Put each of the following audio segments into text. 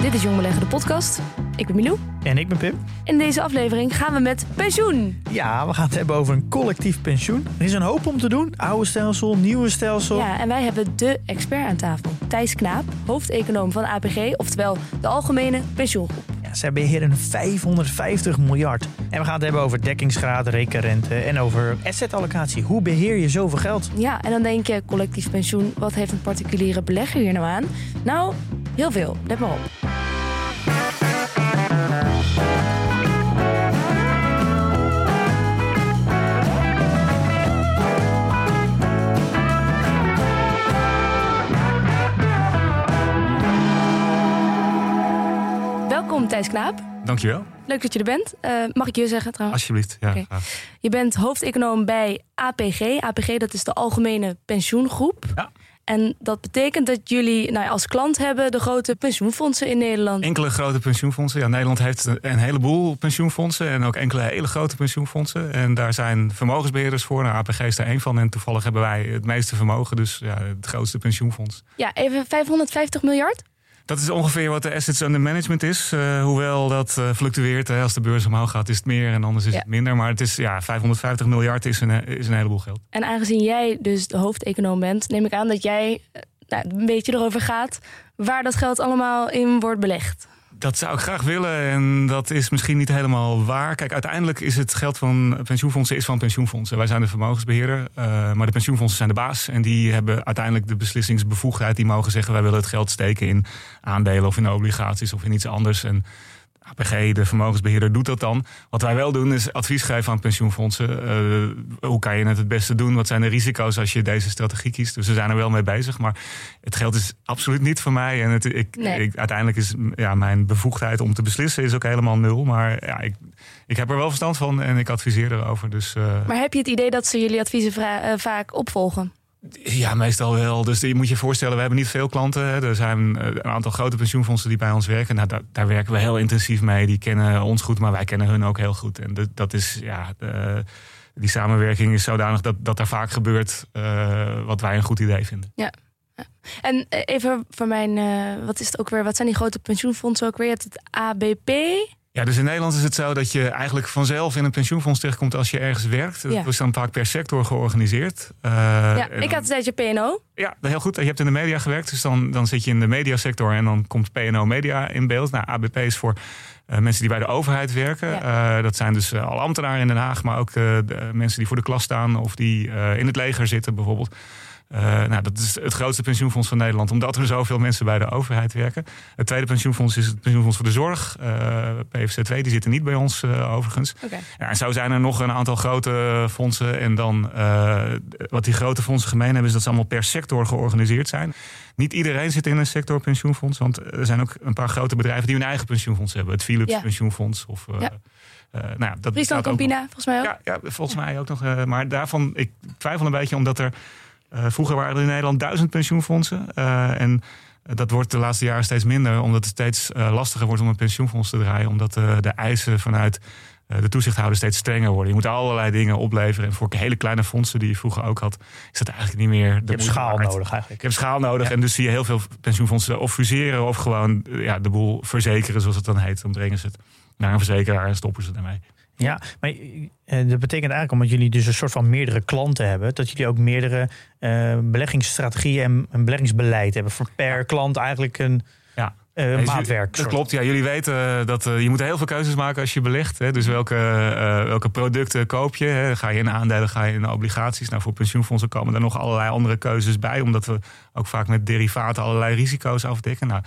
Dit is Jong Beleggen, de podcast. Ik ben Milou. En ik ben Pim. In deze aflevering gaan we met pensioen. Ja, we gaan het hebben over een collectief pensioen. Er is een hoop om te doen. Oude stelsel, nieuwe stelsel. Ja, en wij hebben de expert aan tafel. Thijs Knaap, hoofdeconoom van APG, oftewel de Algemene Pensioengroep. Ja, zij beheren 550 miljard. En we gaan het hebben over dekkingsgraad, rekenrente en over assetallocatie. Hoe beheer je zoveel geld? Ja, en dan denk je, collectief pensioen, wat heeft een particuliere belegger hier nou aan? Nou, heel veel. Let maar op. Welkom Thijs Knaap. Dankjewel. Leuk dat je er bent. Eh, mag ik je zeggen trouwens? Alsjeblieft. Ja. Je bent hoofdeconoom bij APG. APG, dat is de Algemene Pensioengroep. Ja. En dat betekent dat jullie nou ja, als klant hebben de grote pensioenfondsen in Nederland. Enkele grote pensioenfondsen. Ja, Nederland heeft een- heleboel pensioenfondsen en ook enkele hele grote pensioenfondsen. En daar zijn vermogensbeheerders voor. Nou, APG is daar één van. En toevallig hebben wij het meeste vermogen, dus ja, het grootste pensioenfonds. Ja, even 550 miljard? Dat is ongeveer wat de assets under management is. Eh, hoewel dat eh, fluctueert. Hè. Als de beurs omhoog gaat, is het meer en anders is Ja. het minder. Maar het is ja, 550 miljard is een, is een heleboel geld. En aangezien jij dus de hoofdeconoom bent, neem ik aan dat jij eh, nou, een beetje erover gaat waar dat geld allemaal in wordt belegd. Dat zou ik graag willen en dat is misschien niet helemaal waar. Kijk, uiteindelijk is het geld van pensioenfondsen is van pensioenfondsen. Wij zijn de vermogensbeheerder, eh, maar de pensioenfondsen zijn de baas. En die hebben uiteindelijk de beslissingsbevoegdheid. Die mogen zeggen, wij willen het geld steken in aandelen of in obligaties of in iets anders. En APG, de vermogensbeheerder, doet dat dan. Wat wij wel doen is advies geven aan pensioenfondsen. Eh, hoe kan je het het beste doen? Wat zijn de risico's als je deze strategie kiest? Dus we zijn er wel mee bezig. Maar het geld is absoluut niet van mij. En het, ik, Nee. ik, uiteindelijk is ja, mijn bevoegdheid om te beslissen is ook helemaal nul. Maar ja, ik, ik heb er wel verstand van en ik adviseer erover. Dus eh, Maar heb je het idee dat ze jullie adviezen eh, vaak opvolgen? Ja, meestal wel. Dus je moet je voorstellen, we hebben niet veel klanten. Er zijn eh, een aantal grote pensioenfondsen die bij ons werken. Nou, daar, daar werken we heel intensief mee. Die kennen ons goed, maar wij kennen hun ook heel goed. En dat, is, ja, de- die samenwerking is zodanig dat, dat er vaak gebeurt eh, wat wij een goed idee vinden. En eh, even voor mijn, wat is het ook weer? Wat zijn die grote pensioenfondsen ook weer? Je hebt het ABP. Ja, dus in Nederland is het zo dat je eigenlijk vanzelf in een pensioenfonds terechtkomt als je ergens werkt. Ja. Dat is dan vaak per sector georganiseerd. Eh, ja, ik had een tijdje PNO. Ja, heel goed. Je hebt in de media gewerkt, dus dan, dan zit je in de mediasector en dan komt PNO Media in beeld. Nou, ABP is voor eh, mensen die bij de overheid werken. Eh, dat zijn dus alle ambtenaren in Den Haag, maar ook de mensen die voor de klas staan of die in het leger zitten bijvoorbeeld. Uh, nou, dat is het grootste pensioenfonds van Nederland, omdat er zoveel mensen bij de overheid werken. Het tweede pensioenfonds is het pensioenfonds voor de zorg, uh, PFC 2, die zitten niet bij ons uh, overigens. Okay. Ja, en zo zijn er nog een aantal grote fondsen. En dan wat die grote fondsen gemeen hebben, is dat ze allemaal per sector georganiseerd zijn. Niet iedereen zit in een sector pensioenfonds, want er zijn ook een paar grote bedrijven die hun eigen pensioenfonds hebben. Het Philips ja. pensioenfonds of. Ja. Uh, nou ja, dat Friesland Campina, volgens mij ook. Ja, ja volgens mij ook nog. Uh, maar daarvan, ik twijfel een beetje, omdat er. Uh, vroeger waren er in Nederland duizend pensioenfondsen. Uh, en dat wordt de laatste jaren steeds minder, omdat het steeds uh, lastiger wordt om een pensioenfonds te draaien. Omdat de eisen vanuit de toezichthouder steeds strenger worden. Je moet allerlei dingen opleveren. En voor hele kleine fondsen die je vroeger ook had, is dat eigenlijk niet meer. Je hebt schaal waard. nodig eigenlijk. Je hebt schaal nodig. Ja. En dus zie je heel veel pensioenfondsen of fuseren of gewoon ja, de boel verzekeren, zoals het dan heet. Dan brengen ze het naar een verzekeraar en stoppen ze ermee. Ja, maar eh, dat betekent eigenlijk omdat jullie dus een soort van meerdere klanten hebben, dat jullie ook meerdere uh, beleggingsstrategieën en een beleggingsbeleid hebben voor per klant eigenlijk een ja. uh, maatwerk. Dat klopt, ja. Jullie weten dat uh, je moet heel veel keuzes maken als je belegt. Hè. Dus welke, welke producten koop je? Hè. Ga je in aandelen, ga je in obligaties? Nou, voor pensioenfondsen komen er nog allerlei andere keuzes bij, omdat we ook vaak met derivaten allerlei risico's afdekken. Nou,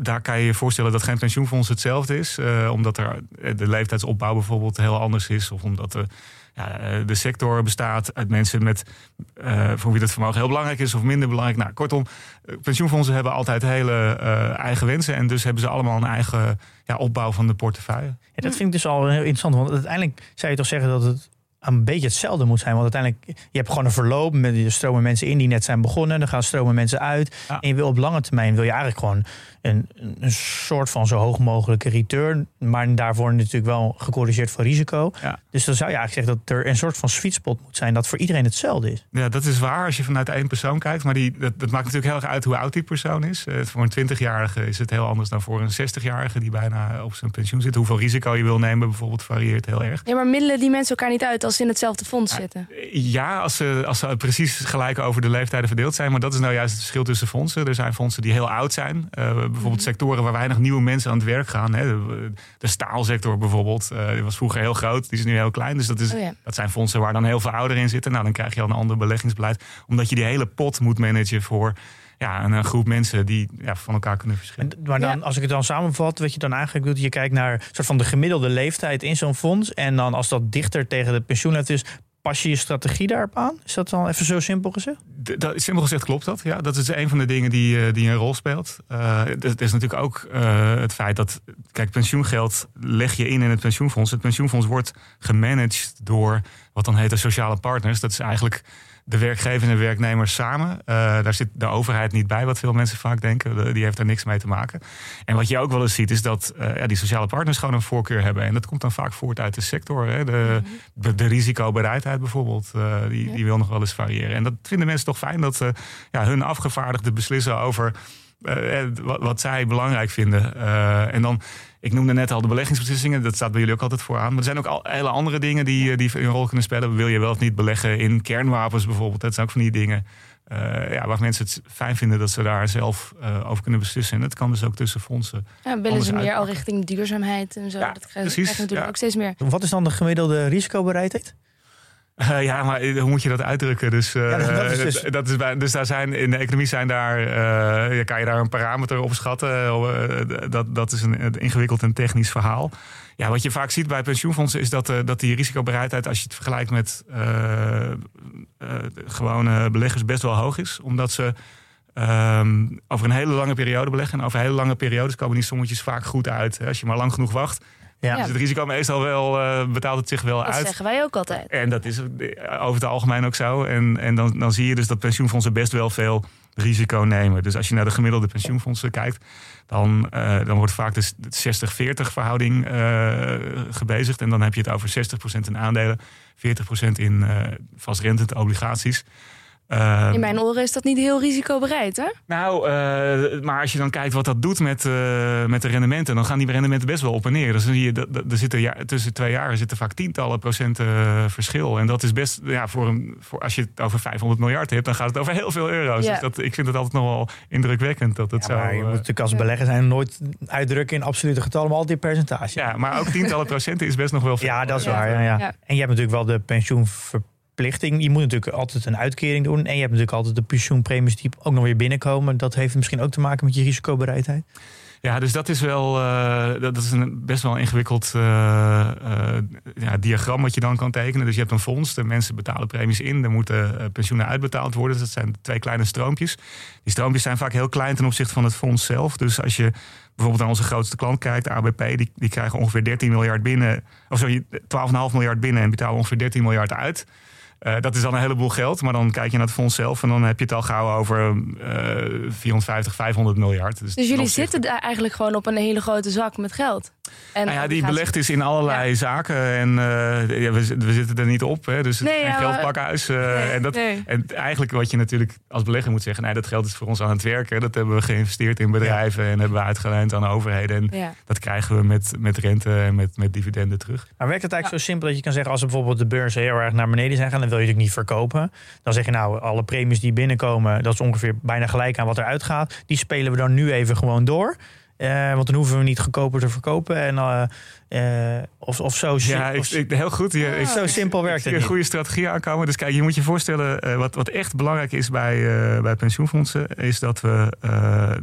daar kan je je voorstellen dat geen pensioenfonds hetzelfde is. omdat er de leeftijdsopbouw bijvoorbeeld heel anders is. Of omdat de, ja, de sector bestaat uit mensen met, voor wie dat vermogen heel belangrijk is of minder belangrijk. Nou, kortom, pensioenfondsen hebben altijd hele eigen wensen. En dus hebben ze allemaal een eigen ja, opbouw van de portefeuille. Ja, dat vind ik dus al heel interessant. Want uiteindelijk zou je toch zeggen dat het een beetje hetzelfde moet zijn. Want uiteindelijk, je hebt gewoon een verloop. Met, je stromen mensen in die net zijn begonnen. Dan gaan stromen mensen uit. En je wil op lange termijn wil je eigenlijk gewoon een, een soort van zo hoog mogelijke return. Maar daarvoor natuurlijk wel gecorrigeerd voor risico. Ja. Dus dan zou je eigenlijk zeggen dat er een soort van sweet spot moet zijn. Dat voor iedereen hetzelfde is. Ja, dat is waar als je vanuit één persoon kijkt. Maar die, dat, dat maakt natuurlijk heel erg uit hoe oud die persoon is. Uh, voor een 20-jarige is het heel anders dan voor een 60-jarige die bijna op zijn pensioen zit. Hoeveel risico je wil nemen bijvoorbeeld varieert heel erg. Ja, maar middelen die mensen elkaar niet uit als ze in hetzelfde fonds zitten. Ja, als ze, als ze precies gelijk over de leeftijden verdeeld zijn. Maar dat is nou juist het verschil tussen fondsen. Er zijn fondsen die heel oud zijn. Uh, bijvoorbeeld sectoren waar weinig nieuwe mensen aan het werk gaan. Hè. De, de staalsector bijvoorbeeld, uh, die was vroeger heel groot, die is nu heel klein. Dus dat, is, oh dat zijn fondsen waar dan heel veel ouderen in zitten. Nou, dan krijg je al een ander beleggingsbeleid. Omdat je die hele pot moet managen voor ja, een, groep mensen die ja, van elkaar kunnen verschillen. Maar dan, als ik het dan samenvat, wat je dan eigenlijk doet, je kijkt naar soort van de gemiddelde leeftijd in zo'n fonds. En dan als dat dichter tegen de pensioenleeftijd is, pas je je strategie daarop aan? Is dat dan even zo simpel gezegd? dat, simpel gezegd klopt dat. Ja, dat is een van de dingen die, eh, die een rol speelt. Uh, het is natuurlijk ook uh, het feit dat, kijk, pensioengeld leg je in in het pensioenfonds. Het pensioenfonds wordt gemanaged door wat dan heet de sociale partners. Dat is eigenlijk de werkgever en werknemers samen. Uh, daar zit de overheid niet bij, wat veel mensen vaak denken. Die heeft daar niks mee te maken. En wat je ook wel eens ziet, is dat uh, ja, die sociale partners gewoon een voorkeur hebben. En dat komt dan vaak voort uit de sector. Hè. De, de, de, risicobereidheid bijvoorbeeld, uh, die, die wil nog wel eens variëren. En dat vinden mensen toch fijn dat ja, hun afgevaardigden beslissen over wat, wat, zij belangrijk vinden. en dan ik noemde net al de beleggingsbeslissingen. Dat staat bij jullie ook altijd vooraan. Maar er zijn ook al hele andere dingen die, eh, die een rol kunnen spelen. Wil je wel of niet beleggen in kernwapens bijvoorbeeld? Dat zijn ook van die dingen uh, ja, waar mensen het fijn vinden dat ze daar zelf uh, over kunnen beslissen. En dat kan dus ook tussen fondsen. Ja, willen ze meer al richting duurzaamheid en zo? Ja, dat krijgt, precies, natuurlijk ook steeds meer. Wat is dan de gemiddelde risicobereidheid? Uh, ja, maar hoe moet je dat uitdrukken? Dus, uh, ja, dat is dus... Dat is bij, dus daar zijn, in de economie zijn daar, uh, kan je daar een parameter op schatten. dat, dat is een, ingewikkeld en technisch verhaal. Ja, wat je vaak ziet bij pensioenfondsen is dat, dat die risicobereidheid, als je het vergelijkt met gewone beleggers, best wel hoog is. Omdat ze um, over een hele lange periode beleggen. En over hele lange periodes komen die sommetjes vaak goed uit. Als je maar lang genoeg wacht, ja. Dus het risico meestal wel, uh, betaalt het zich wel uit. Dat zeggen wij ook altijd. En dat is over het algemeen ook zo. En, en dan, dan zie je dus dat pensioenfondsen best wel veel risico nemen. Dus als je naar de gemiddelde pensioenfondsen kijkt, dan, uh, dan wordt vaak de 60-40 verhouding uh, gebezigd. En dan heb je het over 60% in aandelen, 40% in vastrentende obligaties. Uh, in mijn oren is dat niet heel risicobereid, hè? Nou, uh, maar als je dan kijkt wat dat doet met, uh, met de rendementen, dan gaan die rendementen best wel op en neer. Dus dan zie je, er zitten ja, tussen twee jaar zitten vaak tientallen procenten verschil. En dat is best, ja, voor een, voor, als je het over 500 miljard hebt, dan gaat het over heel veel euro's. Ja. Dus dat, ik vind het altijd nog wel indrukwekkend dat het ja, zo. je moet natuurlijk als belegger zijn nooit uitdrukken in absolute getallen, maar altijd percentage. Ja, maar ook tientallen procenten is best nog wel veel. Ja, dat is waar. Ja, ja. En je hebt natuurlijk wel de pensioenverplichting verplichting. Je moet natuurlijk altijd een uitkering doen. En je hebt natuurlijk altijd de pensioenpremies die ook nog weer binnenkomen. Dat heeft misschien ook te maken met je risicobereidheid. Ja, dus dat is wel uh, dat is een best wel ingewikkeld uh, uh, ja, diagram wat je dan kan tekenen. Dus je hebt een fonds, de mensen betalen premies in, er moeten pensioenen uitbetaald worden. Dus dat zijn twee kleine stroompjes. Die stroompjes zijn vaak heel klein ten opzichte van het fonds zelf. Dus als je bijvoorbeeld naar onze grootste klant kijkt, ABP, die, die krijgen ongeveer 13 miljard binnen, of sorry, 12,5 miljard binnen en betalen ongeveer 13 miljard uit. Uh, dat is dan een heleboel geld. Maar dan kijk je naar het fonds zelf en dan heb je het al gauw over uh, 450, 500erd miljard. Dus, dus jullie zitten daar eigenlijk gewoon op een hele grote zak met geld? En nou ja, die belegd is in allerlei zaken. En uh, ja, we, we, zitten er niet op. Hè, dus het nee. Uh, nee, en, dat, nee. en eigenlijk wat je natuurlijk als belegger moet zeggen... Nee, dat geld is voor ons aan het werken. Dat hebben we geïnvesteerd in bedrijven... en hebben we uitgeleend aan overheden. En dat krijgen we met, met rente en met, met dividenden terug. Maar werkt het eigenlijk zo simpel dat je kan zeggen... als bijvoorbeeld de beurzen heel erg naar beneden zijn gaan... dan wil je het niet verkopen. Dan zeg je nou, alle premies die binnenkomen... dat is ongeveer bijna gelijk aan wat er uitgaat. Die spelen we dan nu even gewoon door... Uh, want dan hoeven we niet goedkoper te verkopen. En, uh, uh, of, of zo. Ja, ik, ik, heel goed. Je, ik, zo simpel werkt het. Een goede strategie aankomen. Dus kijk, je moet je voorstellen. wat, wat echt belangrijk is bij, bij pensioenfondsen. Is dat we,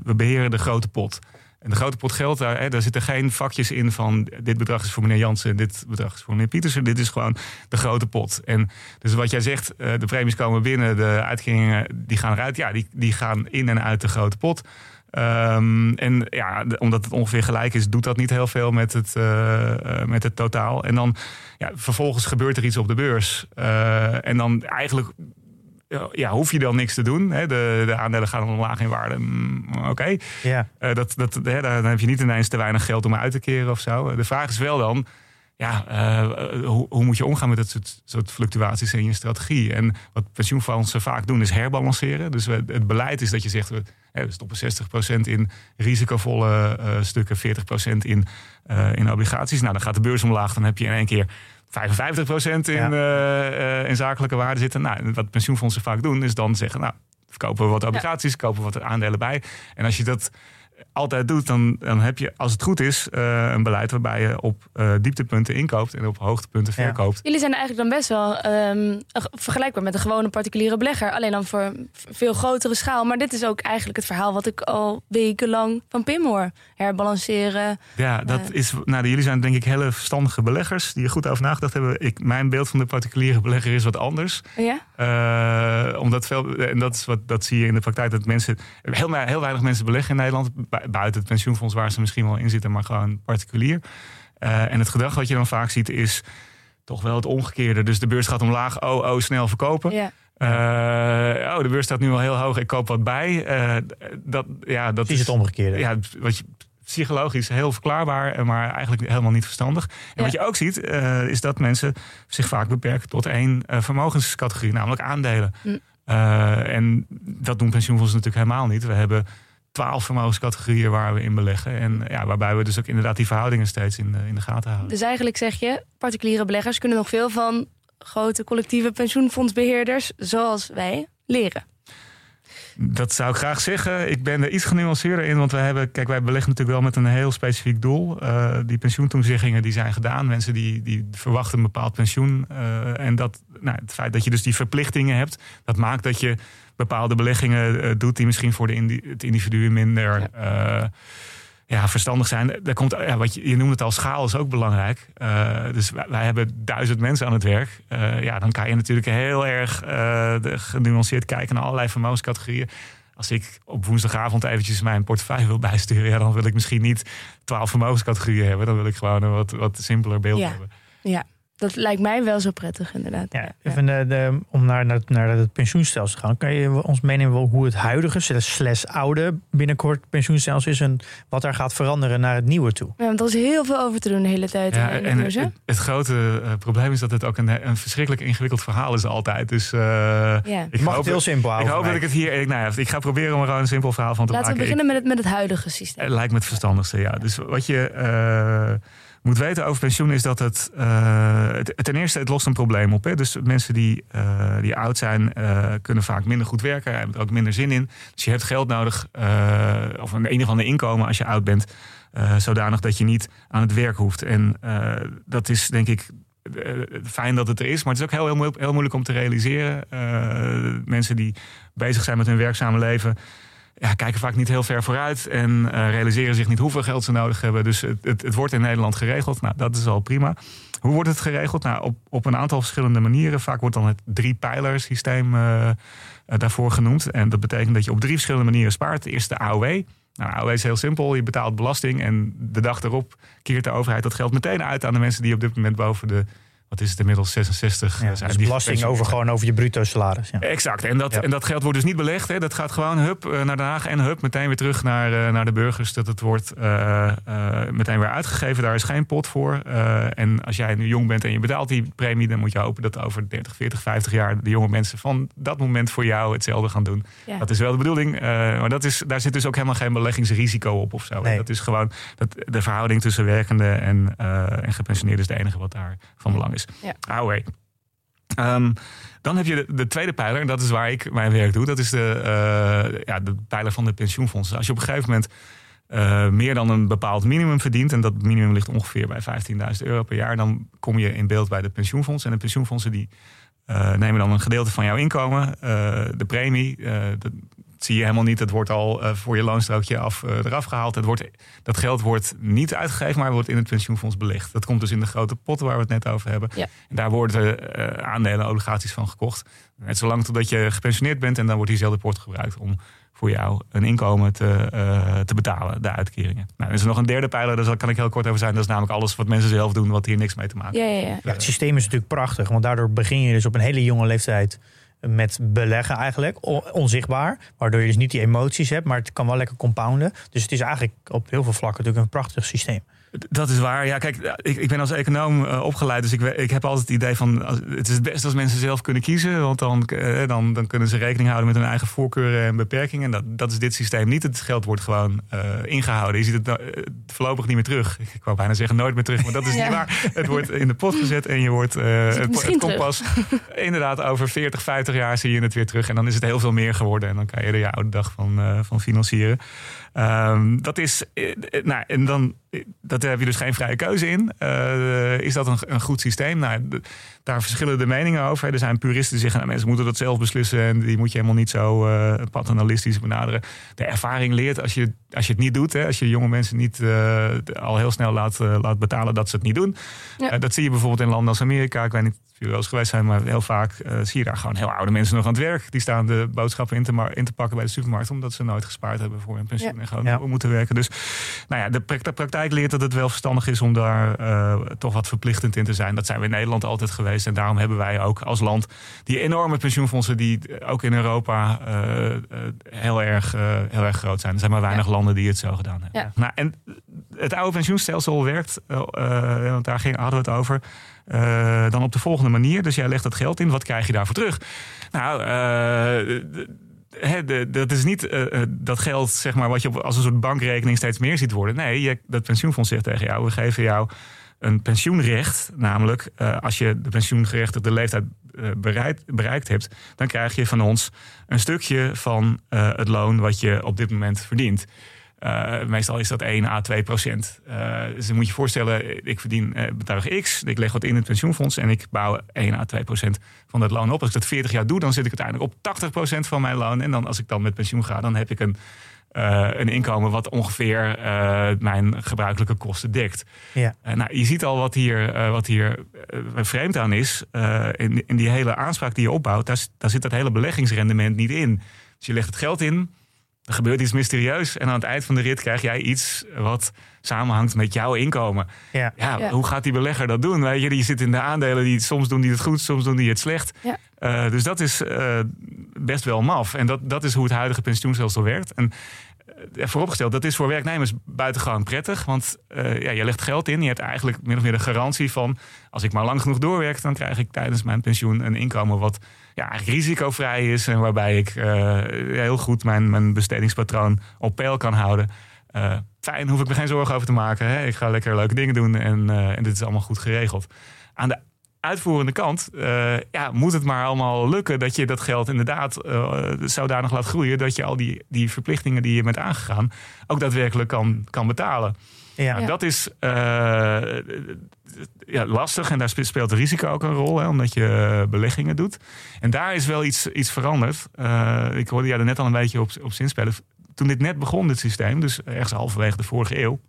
we beheren de grote pot. En de grote pot geld, daar, hè, daar zitten geen vakjes in van dit bedrag is voor meneer Jansen, dit bedrag is voor meneer Pietersen. Dit is gewoon de grote pot. En dus wat jij zegt, de premies komen binnen, de uitkeringen die gaan eruit. Ja, die, die gaan in en uit de grote pot. Um, en ja, omdat het ongeveer gelijk is, doet dat niet heel veel met het, uh, met het totaal. En dan ja, vervolgens gebeurt er iets op de beurs. Uh, en dan eigenlijk ja, hoef je dan niks te doen. Hè? De, de aandelen gaan omlaag in waarde. Mm, oké. Ja. Uh, dat, dat, hè, dan heb je niet ineens te weinig geld om uit te keren of zo. De vraag is wel dan ja, uh, hoe, hoe, moet je omgaan met dat soort, soort, fluctuaties in je strategie? En wat pensioenfondsen vaak doen is herbalanceren. Dus het beleid is dat je zegt, we, we stoppen 60% in risicovolle uh, stukken, 40% in, uh, in obligaties. Nou, dan gaat de beurs omlaag, dan heb je in één keer 55% in, ja. in zakelijke waarde zitten. Nou, wat pensioenfondsen vaak doen is dan zeggen, nou, kopen we wat obligaties, ja. kopen we wat aandelen bij. En als je dat altijd doet, dan, dan heb je, als het goed is, uh, een beleid waarbij je op uh, dieptepunten inkoopt en op hoogtepunten ja. verkoopt. Jullie zijn eigenlijk dan best wel um, vergelijkbaar met een gewone particuliere belegger. Alleen dan voor veel grotere schaal. Maar dit is ook eigenlijk het verhaal wat ik al wekenlang van Pim hoor. Herbalanceren. Ja, dat uh, is. Nou, jullie zijn denk ik hele verstandige beleggers die er goed over nagedacht hebben. Ik, mijn beeld van de particuliere belegger is wat anders. Ja? omdat veel, en dat, is wat, dat zie je in de praktijk, dat mensen, heel, heel weinig mensen beleggen in Nederland buiten het pensioenfonds waar ze misschien wel in zitten, maar gewoon particulier. Uh, en het gedrag wat je dan vaak ziet is toch wel het omgekeerde. Dus de beurs gaat omlaag, oh, oh, snel verkopen. Ja. Uh, oh, de beurs staat nu al heel hoog, ik koop wat bij. Uh, dat, ja, dat is het omgekeerde. Ja, wat je, psychologisch heel verklaarbaar, maar eigenlijk helemaal niet verstandig. En ja. wat je ook ziet, uh, is dat mensen zich vaak beperken tot één vermogenscategorie, namelijk aandelen. Mm. en dat doen pensioenfondsen natuurlijk helemaal niet. We hebben twaalf vermogenscategorieën waar we in beleggen. En ja, waarbij we dus ook inderdaad die verhoudingen steeds in de, in de gaten houden. Dus eigenlijk zeg je, particuliere beleggers kunnen nog veel van grote collectieve pensioenfondsbeheerders zoals wij leren. Dat zou ik graag zeggen. Ik ben er iets genuanceerder in, want wij hebben, kijk, wij beleggen natuurlijk wel met een heel specifiek doel. Uh, die pensioentoezeggingen die zijn gedaan. Mensen die, die verwachten een bepaald pensioen. Uh, en dat, nou, het feit dat je dus die verplichtingen hebt, dat maakt dat je bepaalde beleggingen uh, doet die misschien voor de indi het individu minder ja. ja. verstandig zijn. Daar komt, ja, wat je, je noemt het al, schaal is ook belangrijk. dus wij, wij, hebben duizend mensen aan het werk. ja, dan kan je natuurlijk heel erg genuanceerd kijken naar allerlei vermogenscategorieën als ik op woensdagavond eventjes mijn portefeuille wil bijsturen, ja, dan wil ik misschien niet twaalf vermogenscategorieën hebben. Dan wil ik gewoon een wat, wat simpeler beeld ja. hebben. Ja, dat lijkt mij wel zo prettig, inderdaad. Ja, even de, de, om naar, naar, naar het pensioenstelsel te gaan. Kan je ons meenemen hoe het huidige, slash oude, binnenkort pensioenstelsel is en wat daar gaat veranderen naar het nieuwe toe? Ja, want er is heel veel over te doen de hele tijd. Ja, en het, het, het, grote uh, probleem is dat het ook een, een verschrikkelijk ingewikkeld verhaal is altijd. Dus uh, ja. ik mag hoop, het heel simpel houden. Ik hoop dat ik het hier. Ik, nou ja, ik ga proberen om er gewoon een simpel verhaal van te Laten maken. Laten we beginnen met het, met het huidige systeem. Het lijkt me het verstandigste, ja. Dus wat je. Uh, moet weten over pensioen is dat het, uh, het, ten eerste het lost een probleem op. Hè? Dus mensen die, uh, die oud zijn uh, kunnen vaak minder goed werken, hebben er ook minder zin in. Dus je hebt geld nodig of een een of ander inkomen als je oud bent, zodanig dat je niet aan het werk hoeft. En dat is denk ik fijn dat het er is, maar het is ook heel, heel, heel moeilijk om te realiseren. mensen die bezig zijn met hun werkzame leven ja, kijken vaak niet heel ver vooruit en uh, realiseren zich niet hoeveel geld ze nodig hebben. Dus het, het, het, wordt in Nederland geregeld. Nou, dat is al prima. Hoe wordt het geregeld? Nou, op, op een aantal verschillende manieren. Vaak wordt dan het drie-pijler-systeem uh, daarvoor genoemd. En dat betekent dat je op drie verschillende manieren spaart. De eerste AOW. Nou, AOW is heel simpel. Je betaalt belasting en de dag erop keert de overheid dat geld meteen uit aan de mensen die op dit moment boven de wat is het inmiddels 66 ja. Dus belasting over gewoon over je bruto salaris. Ja. Exact. En dat, ja. en dat geld wordt dus niet belegd. Hè. Dat gaat gewoon hup eh, naar Den Haag en hup meteen weer terug naar, uh, naar de burgers. Dat het wordt uh, meteen weer uitgegeven. Daar is geen pot voor. en als jij nu jong bent en je betaalt die premie, dan moet je hopen dat over 30, 40, 50 jaar de jonge mensen van dat moment voor jou hetzelfde gaan doen. Dat is wel de bedoeling. maar dat is, daar zit dus ook helemaal geen beleggingsrisico op of zo. Nee. Dat is gewoon dat de verhouding tussen werkende en, en gepensioneerden is het enige wat daar van belang is. Ja. AOW. Um, dan heb je de, de, tweede pijler, en dat is waar ik mijn werk doe. Dat is de, uh, ja, de pijler van de pensioenfondsen. Als je op een gegeven moment uh, meer dan een bepaald minimum verdient... en dat minimum ligt ongeveer bij 15.000 euro per jaar... dan kom je in beeld bij de pensioenfondsen. En de pensioenfondsen die uh, nemen dan een gedeelte van jouw inkomen, de premie... De, zie je helemaal niet. Het wordt al voor je loonstrookje af, eraf gehaald. Het wordt, dat geld wordt niet uitgegeven, maar wordt in het pensioenfonds belegd. Dat komt dus in de grote potten waar we het net over hebben. En daar worden aandelen, obligaties van gekocht. Net zolang totdat je gepensioneerd bent en dan wordt diezelfde pot gebruikt om voor jou een inkomen te, uh, te betalen, de uitkeringen. Nou, er is er nog een derde pijler, daar kan ik heel kort over zijn. Dat is namelijk alles wat mensen zelf doen, wat hier niks mee te maken heeft. Ja, ja, ja. het systeem is natuurlijk prachtig, want daardoor begin je dus op een hele jonge leeftijd met beleggen eigenlijk, onzichtbaar. Waardoor je dus niet die emoties hebt, maar het kan wel lekker compounden. Dus het is eigenlijk op heel veel vlakken natuurlijk een prachtig systeem. Dat is waar. Ja, kijk, ik, ik ben als econoom uh, opgeleid, dus ik, ik heb altijd het idee van het is het beste als mensen zelf kunnen kiezen, want dan, uh, dan, dan kunnen ze rekening houden met hun eigen voorkeuren en beperkingen. Dat, dat is dit systeem niet. Het geld wordt gewoon uh, ingehouden. Je ziet het voorlopig niet meer terug. Ik wou bijna zeggen nooit meer terug, maar dat is niet waar. Het wordt in de pot gezet en je wordt het, het komt pas inderdaad over 40, 50 jaar zie je het weer terug en dan is het heel veel meer geworden en dan kan je er je oude dag van, van financieren. Um, dat is, nou, en dan, dat heb je dus geen vrije keuze in. Is dat een, een, goed systeem? Nou, daar verschillen de meningen over. Er zijn puristen die zeggen, nou, mensen moeten dat zelf beslissen en die moet je helemaal niet zo paternalistisch benaderen. De ervaring leert als je, als je het niet doet, hè, als je jonge mensen niet uh, al heel snel laat, laat betalen dat ze het niet doen. Ja. dat zie je bijvoorbeeld in landen als Amerika. Ik weet niet of jullie wel eens geweest zijn, maar heel vaak zie je daar gewoon heel oude mensen nog aan het werk. Die staan de boodschappen in te, in te pakken bij de supermarkt, omdat ze nooit gespaard hebben voor hun pensioen. Ja gewoon ja. moeten werken. Dus nou ja, de praktijk leert dat het wel verstandig is om daar uh, toch wat verplichtend in te zijn. Dat zijn we in Nederland altijd geweest. En daarom hebben wij ook als land die enorme pensioenfondsen die ook in Europa uh, heel, erg, heel erg groot zijn. Er zijn maar weinig landen die het zo gedaan hebben. Ja. Nou, en het oude pensioenstelsel werkt, want daar ging, hadden we het over. Uh, dan op de volgende manier. Dus jij legt dat geld in. Wat krijg je daarvoor terug? Nou, dat is niet uh, dat geld zeg maar, wat je als een soort bankrekening steeds meer ziet worden. Nee, je, dat pensioenfonds zegt tegen jou: we geven jou een pensioenrecht. Namelijk, uh, als je de pensioengerechtigde leeftijd bereikt, bereikt hebt, dan krijg je van ons een stukje van het loon wat je op dit moment verdient. Uh, meestal is dat 1 à 2 procent. Uh, dus dan moet je je voorstellen, ik verdien uh, bedrag X, ik leg wat in het pensioenfonds en ik bouw 1 à 2 procent van dat loon op. Als ik dat 40 jaar doe, dan zit ik uiteindelijk op 80 procent van mijn loon. En dan als ik dan met pensioen ga, dan heb ik een, een inkomen wat ongeveer mijn gebruikelijke kosten dekt. Ja. nou, je ziet al wat hier, wat hier vreemd aan is. in, in die hele aanspraak die je opbouwt, daar, daar zit dat hele beleggingsrendement niet in. Dus je legt het geld in, er gebeurt iets mysterieus. En aan het eind van de rit krijg jij iets wat samenhangt met jouw inkomen. Ja. ja, Hoe gaat die belegger dat doen? Weet je, je zit in de aandelen die soms doen die het goed, soms doen die het slecht. Ja. Uh, dus dat is uh, best wel maf. En dat, dat is hoe het huidige pensioenstelsel werkt. En uh, vooropgesteld, dat is voor werknemers buitengewoon prettig. Want ja, je legt geld in. Je hebt eigenlijk min of meer de garantie van... als ik maar lang genoeg doorwerk... dan krijg ik tijdens mijn pensioen een inkomen wat ja, risicovrij is. En waarbij ik uh, heel goed mijn, mijn bestedingspatroon op peil kan houden. Uh, fijn, hoef ik me geen zorgen over te maken. Hè? Ik ga lekker leuke dingen doen en, uh, en dit is allemaal goed geregeld. Aan de uitvoerende kant ja, moet het maar allemaal lukken dat je dat geld inderdaad zodanig laat groeien dat je al die, die verplichtingen die je bent aangegaan ook daadwerkelijk kan, kan betalen. Ja. Nou, dat is ja, lastig en daar speelt risico ook een rol, hè, omdat je eh, beleggingen doet. En daar is wel iets, iets veranderd. Uh, ik hoorde jij er net al een beetje op, op zinspelen. Toen dit net begon, dit systeem, dus ergens halverwege de vorige eeuw,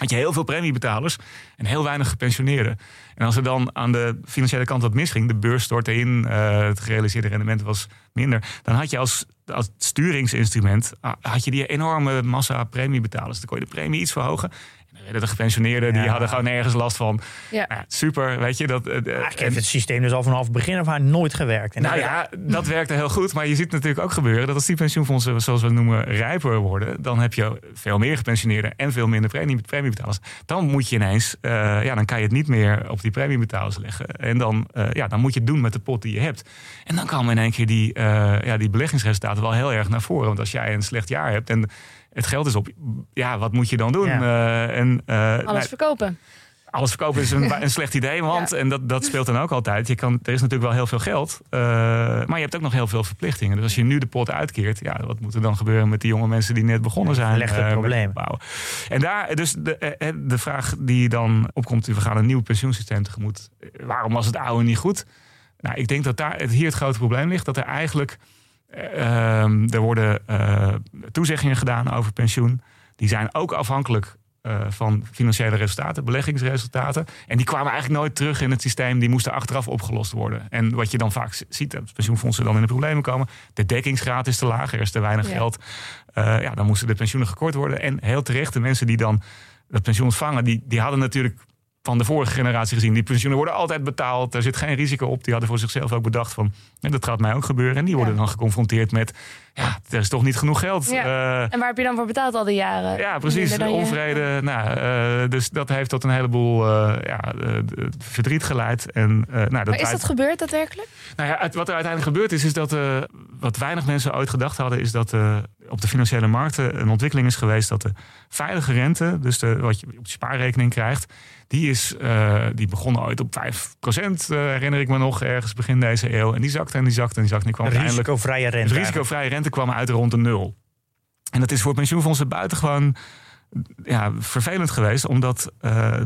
had je heel veel premiebetalers en heel weinig gepensioneerden. En als er dan aan de financiële kant wat misging, de beurs stortte in, uh, het gerealiseerde rendement was minder, dan had je als, als sturingsinstrument ah, had je die enorme massa premiebetalers. Dan kon je de premie iets verhogen de gepensioneerden, die hadden gewoon nergens last van. Ja. Nou, super, weet je. Dat, uh, heeft het systeem dus al vanaf het begin af aan nooit gewerkt. En nou ja, dat werkte heel goed. Maar je ziet natuurlijk ook gebeuren dat als die pensioenfondsen, zoals we het noemen, rijper worden, dan heb je veel meer gepensioneerden en veel minder premie, premiebetalers. Dan moet je ineens, uh, ja, dan kan je het niet meer op die premiebetalers leggen. En dan, uh, ja, dan moet je het doen met de pot die je hebt. En dan komen in één keer die, ja, die beleggingsresultaten wel heel erg naar voren. Want als jij een slecht jaar hebt en het geld is op. Ja, wat moet je dan doen? Uh, en, uh, alles verkopen. Alles verkopen is een, een slecht idee, want, en dat, dat speelt dan ook altijd. Je kan, er is natuurlijk wel heel veel geld, uh, maar je hebt ook nog heel veel verplichtingen. Dus als je nu de pot uitkeert, ja, wat moet er dan gebeuren met die jonge mensen die net begonnen zijn? Legt het probleem. En daar, dus de, de vraag die dan opkomt, we gaan een nieuw pensioensysteem tegemoet. Waarom was het oude niet goed? Nou, ik denk dat daar hier het grote probleem ligt, dat er eigenlijk er worden uh, toezeggingen gedaan over pensioen. Die zijn ook afhankelijk uh, van financiële resultaten, beleggingsresultaten. En die kwamen eigenlijk nooit terug in het systeem. Die moesten achteraf opgelost worden. En wat je dan vaak ziet, dat pensioenfondsen dan in de problemen komen. De dekkingsgraad is te laag, er is te weinig geld. Uh, ja, dan moesten de pensioenen gekort worden. En heel terecht, de mensen die dan dat pensioen ontvangen, die, die hadden natuurlijk van de vorige generatie gezien. Die pensioenen worden altijd betaald. Er zit geen risico op. Die hadden voor zichzelf ook bedacht van... dat gaat mij ook gebeuren. En die worden dan geconfronteerd met... ja, er is toch niet genoeg geld. Ja. Uh, en waar heb je dan voor betaald al die jaren? Ja, precies. De onvrede. Nou, uh, dus dat heeft tot een heleboel uh, ja, verdriet geleid. En, nou, dat maar is dat gebeurd daadwerkelijk? Nou ja, het, wat er uiteindelijk gebeurd is... is dat wat weinig mensen ooit gedacht hadden... is dat op de financiële markten een ontwikkeling is geweest... dat de veilige rente, dus de, wat je op je spaarrekening krijgt die, is, uh, die begon ooit op 5 procent, uh, herinner ik me nog, ergens begin deze eeuw. En die zakte en die zakte en die zakte. En die kwam risicovrije rente. Rente kwam uit rond de nul. En dat is voor pensioenfondsen buitengewoon ja, vervelend geweest, omdat uh,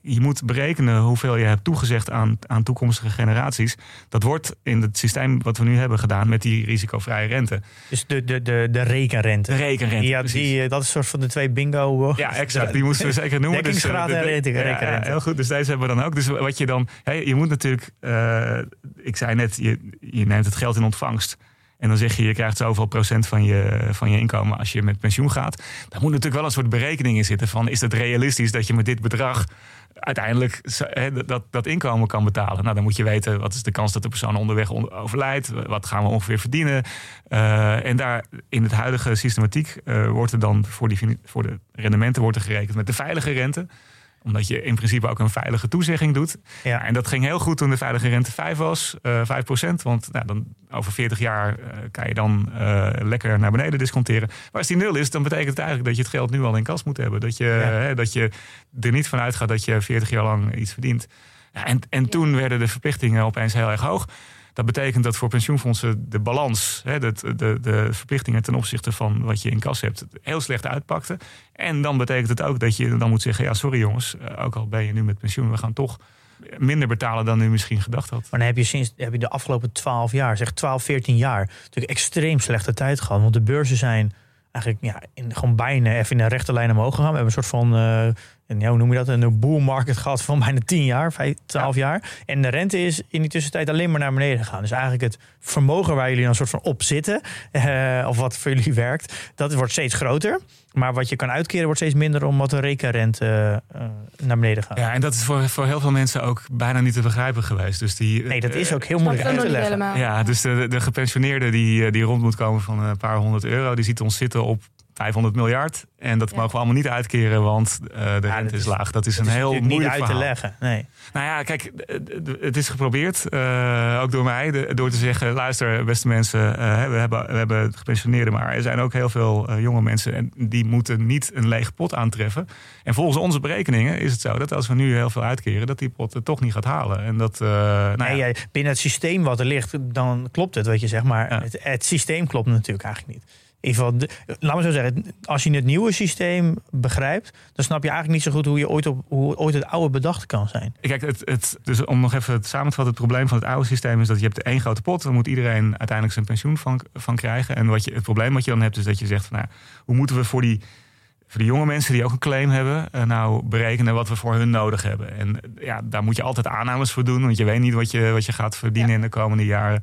je moet berekenen hoeveel je hebt toegezegd aan, aan toekomstige generaties. Dat wordt in het systeem wat we nu hebben gedaan met die risicovrije rente. Dus de, de, de, de rekenrente. De rekenrente. Ja, die, eh, dat is een soort van de twee bingo. Ja, exact. Die moesten we zeker noemen. Dus, Dekkingsgraad dus, en rekenrente. Ja, heel goed. Dus deze hebben we dan ook. Dus wat je dan. Hey, je moet natuurlijk. Uh, ik zei net, je, je neemt het geld in ontvangst. En dan zeg je, je krijgt zoveel procent van je, van je inkomen als je met pensioen gaat. Daar moet natuurlijk wel een soort berekening in zitten van is het realistisch dat je met dit bedrag uiteindelijk dat, dat inkomen kan betalen. Nou, dan moet je weten wat is de kans dat de persoon onderweg overlijdt. Wat gaan we ongeveer verdienen. Uh, en daar in het huidige systematiek uh, wordt er dan voor, die, voor de rendementen wordt er gerekend met de veilige rente omdat je in principe ook een veilige toezegging doet. Ja. En dat ging heel goed toen de veilige rente 5 was, uh, eh, 5 procent. Want nou, dan, over 40 jaar uh, kan je dan uh, lekker naar beneden disconteren. Maar als die nul is, dan betekent het eigenlijk dat je het geld nu al in kas moet hebben. Dat je, hè, dat je er niet van uitgaat dat je 40 jaar lang iets verdient. Ja, en en toen werden de verplichtingen opeens heel erg hoog. Dat betekent dat voor pensioenfondsen de balans, hè, de, de, de verplichtingen ten opzichte van wat je in kas hebt, heel slecht uitpakte. En dan betekent het ook dat je dan moet zeggen: ja, sorry jongens, eh, ook al ben je nu met pensioen, we gaan toch minder betalen dan u misschien gedacht had. Maar dan heb je sinds heb je de afgelopen 12 jaar, zeg 12, 14 jaar, natuurlijk extreem slechte tijd gehad. Want de beurzen zijn eigenlijk ja, in, gewoon bijna even in een rechte lijn omhoog gegaan. We hebben een soort van uh, en ja, hoe noem je dat? Een bull market gehad van bijna 10 jaar, 5, 12 jaar. En de rente is in die tussentijd alleen maar naar beneden gegaan. Dus eigenlijk het vermogen waar jullie dan een soort van op zitten, uh, of wat voor jullie werkt, dat wordt steeds groter. Maar wat je kan uitkeren wordt steeds minder omdat de rekenrente uh, naar beneden gaat. Ja, en dat is voor, voor heel veel mensen ook bijna niet te begrijpen geweest. Dus die, nee, dat is ook heel moeilijk uit te leggen. Ja, dus de, de gepensioneerde die, die rond moet komen van een paar honderd euro, die ziet ons zitten op 500 miljard. En dat mogen we allemaal niet uitkeren, want uh, de ja, rente is, laag. Dat is een is heel moeilijk niet uit verhaal. te leggen. Nee. Nou ja, kijk, het is geprobeerd, uh, ook door mij, de, door te zeggen: luister, beste mensen, uh, we, hebben, we hebben gepensioneerden, maar er zijn ook heel veel jonge mensen en die moeten niet een lege pot aantreffen. En volgens onze berekeningen is het zo dat als we nu heel veel uitkeren, dat die pot het toch niet gaat halen. En dat, nou nee, ja. binnen het systeem wat er ligt, dan klopt het, wat je zegt, maar ja. het, het systeem klopt natuurlijk eigenlijk niet ieder geval, laat me zo zeggen, als je het nieuwe systeem begrijpt, dan snap je eigenlijk niet zo goed hoe je ooit, op, hoe ooit het oude bedacht kan zijn. Kijk, het, het, dus om nog even samen te vatten, het probleem van het oude systeem is dat je hebt één grote pot, daar moet iedereen uiteindelijk zijn pensioen van, van krijgen. En wat je, het probleem wat je dan hebt, is dat je zegt van nou, hoe moeten we voor die voor de jonge mensen die ook een claim hebben, uh, nou berekenen wat we voor hun nodig hebben. En ja, daar moet je altijd aannames voor doen, want je weet niet wat je, wat je gaat verdienen ja. in de komende jaren.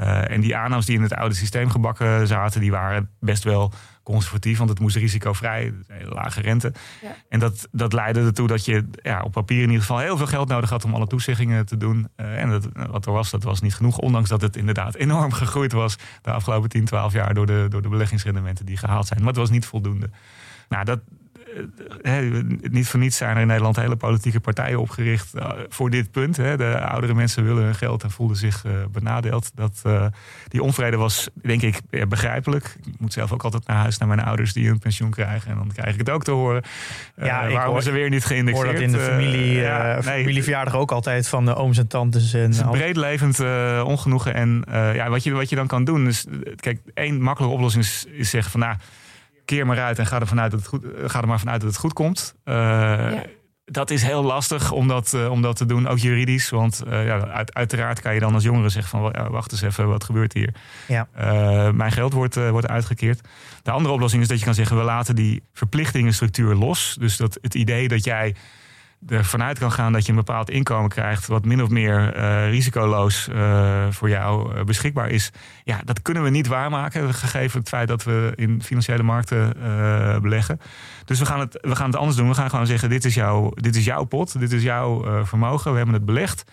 Uh, en die aannames die in het oude systeem gebakken zaten, die waren best wel conservatief, want het moest risicovrij, hele lage rente. Ja. En dat, dat leidde ertoe dat je ja, op papier in ieder geval heel veel geld nodig had om alle toezeggingen te doen. Uh, en dat, wat er was, dat was niet genoeg, ondanks dat het inderdaad enorm gegroeid was de afgelopen 10, 12 jaar door de, door de beleggingsrendementen die gehaald zijn. Maar het was niet voldoende. Nou, dat, He, niet voor niets zijn er in Nederland hele politieke partijen opgericht uh, voor dit punt. He. De oudere mensen willen hun geld en voelden zich uh, benadeeld. Dat, uh, die onvrede was, denk ik, begrijpelijk. Ik moet zelf ook altijd naar huis naar mijn ouders die een pensioen krijgen. En dan krijg ik het ook te horen. Ja, waarom hoor, ze weer niet geïndexeerd? Ik hoor dat in de familie, ja, nee, familieverjaardag ook altijd van de ooms en tantes. En het is een breedlevend ongenoegen. En ja, wat, je, wat je dan kan doen is... Kijk, één makkelijke oplossing is, is zeggen van... nou keer maar uit en ga er, vanuit dat het goed, ga er maar vanuit dat het goed komt. Uh, ja. dat is heel lastig om dat, uh, om dat te doen, ook juridisch. Want uh, ja, uit, uiteraard kan je dan als jongere zeggen van... Wacht eens even, wat gebeurt hier? Ja. Uh, mijn geld wordt, wordt uitgekeerd. De andere oplossing is dat je kan zeggen... we laten die verplichtingenstructuur los. Dus dat het idee dat jij ervan uit kan gaan dat je een bepaald inkomen krijgt, wat min of meer uh, risicoloos uh, voor jou uh, beschikbaar is. Ja, dat kunnen we niet waarmaken, gegeven het feit dat we in financiële markten beleggen. Dus we gaan, het, we gaan het anders doen. We gaan gewoon zeggen: dit is, jouw, dit is jouw pot, dit is jouw vermogen, we hebben het belegd.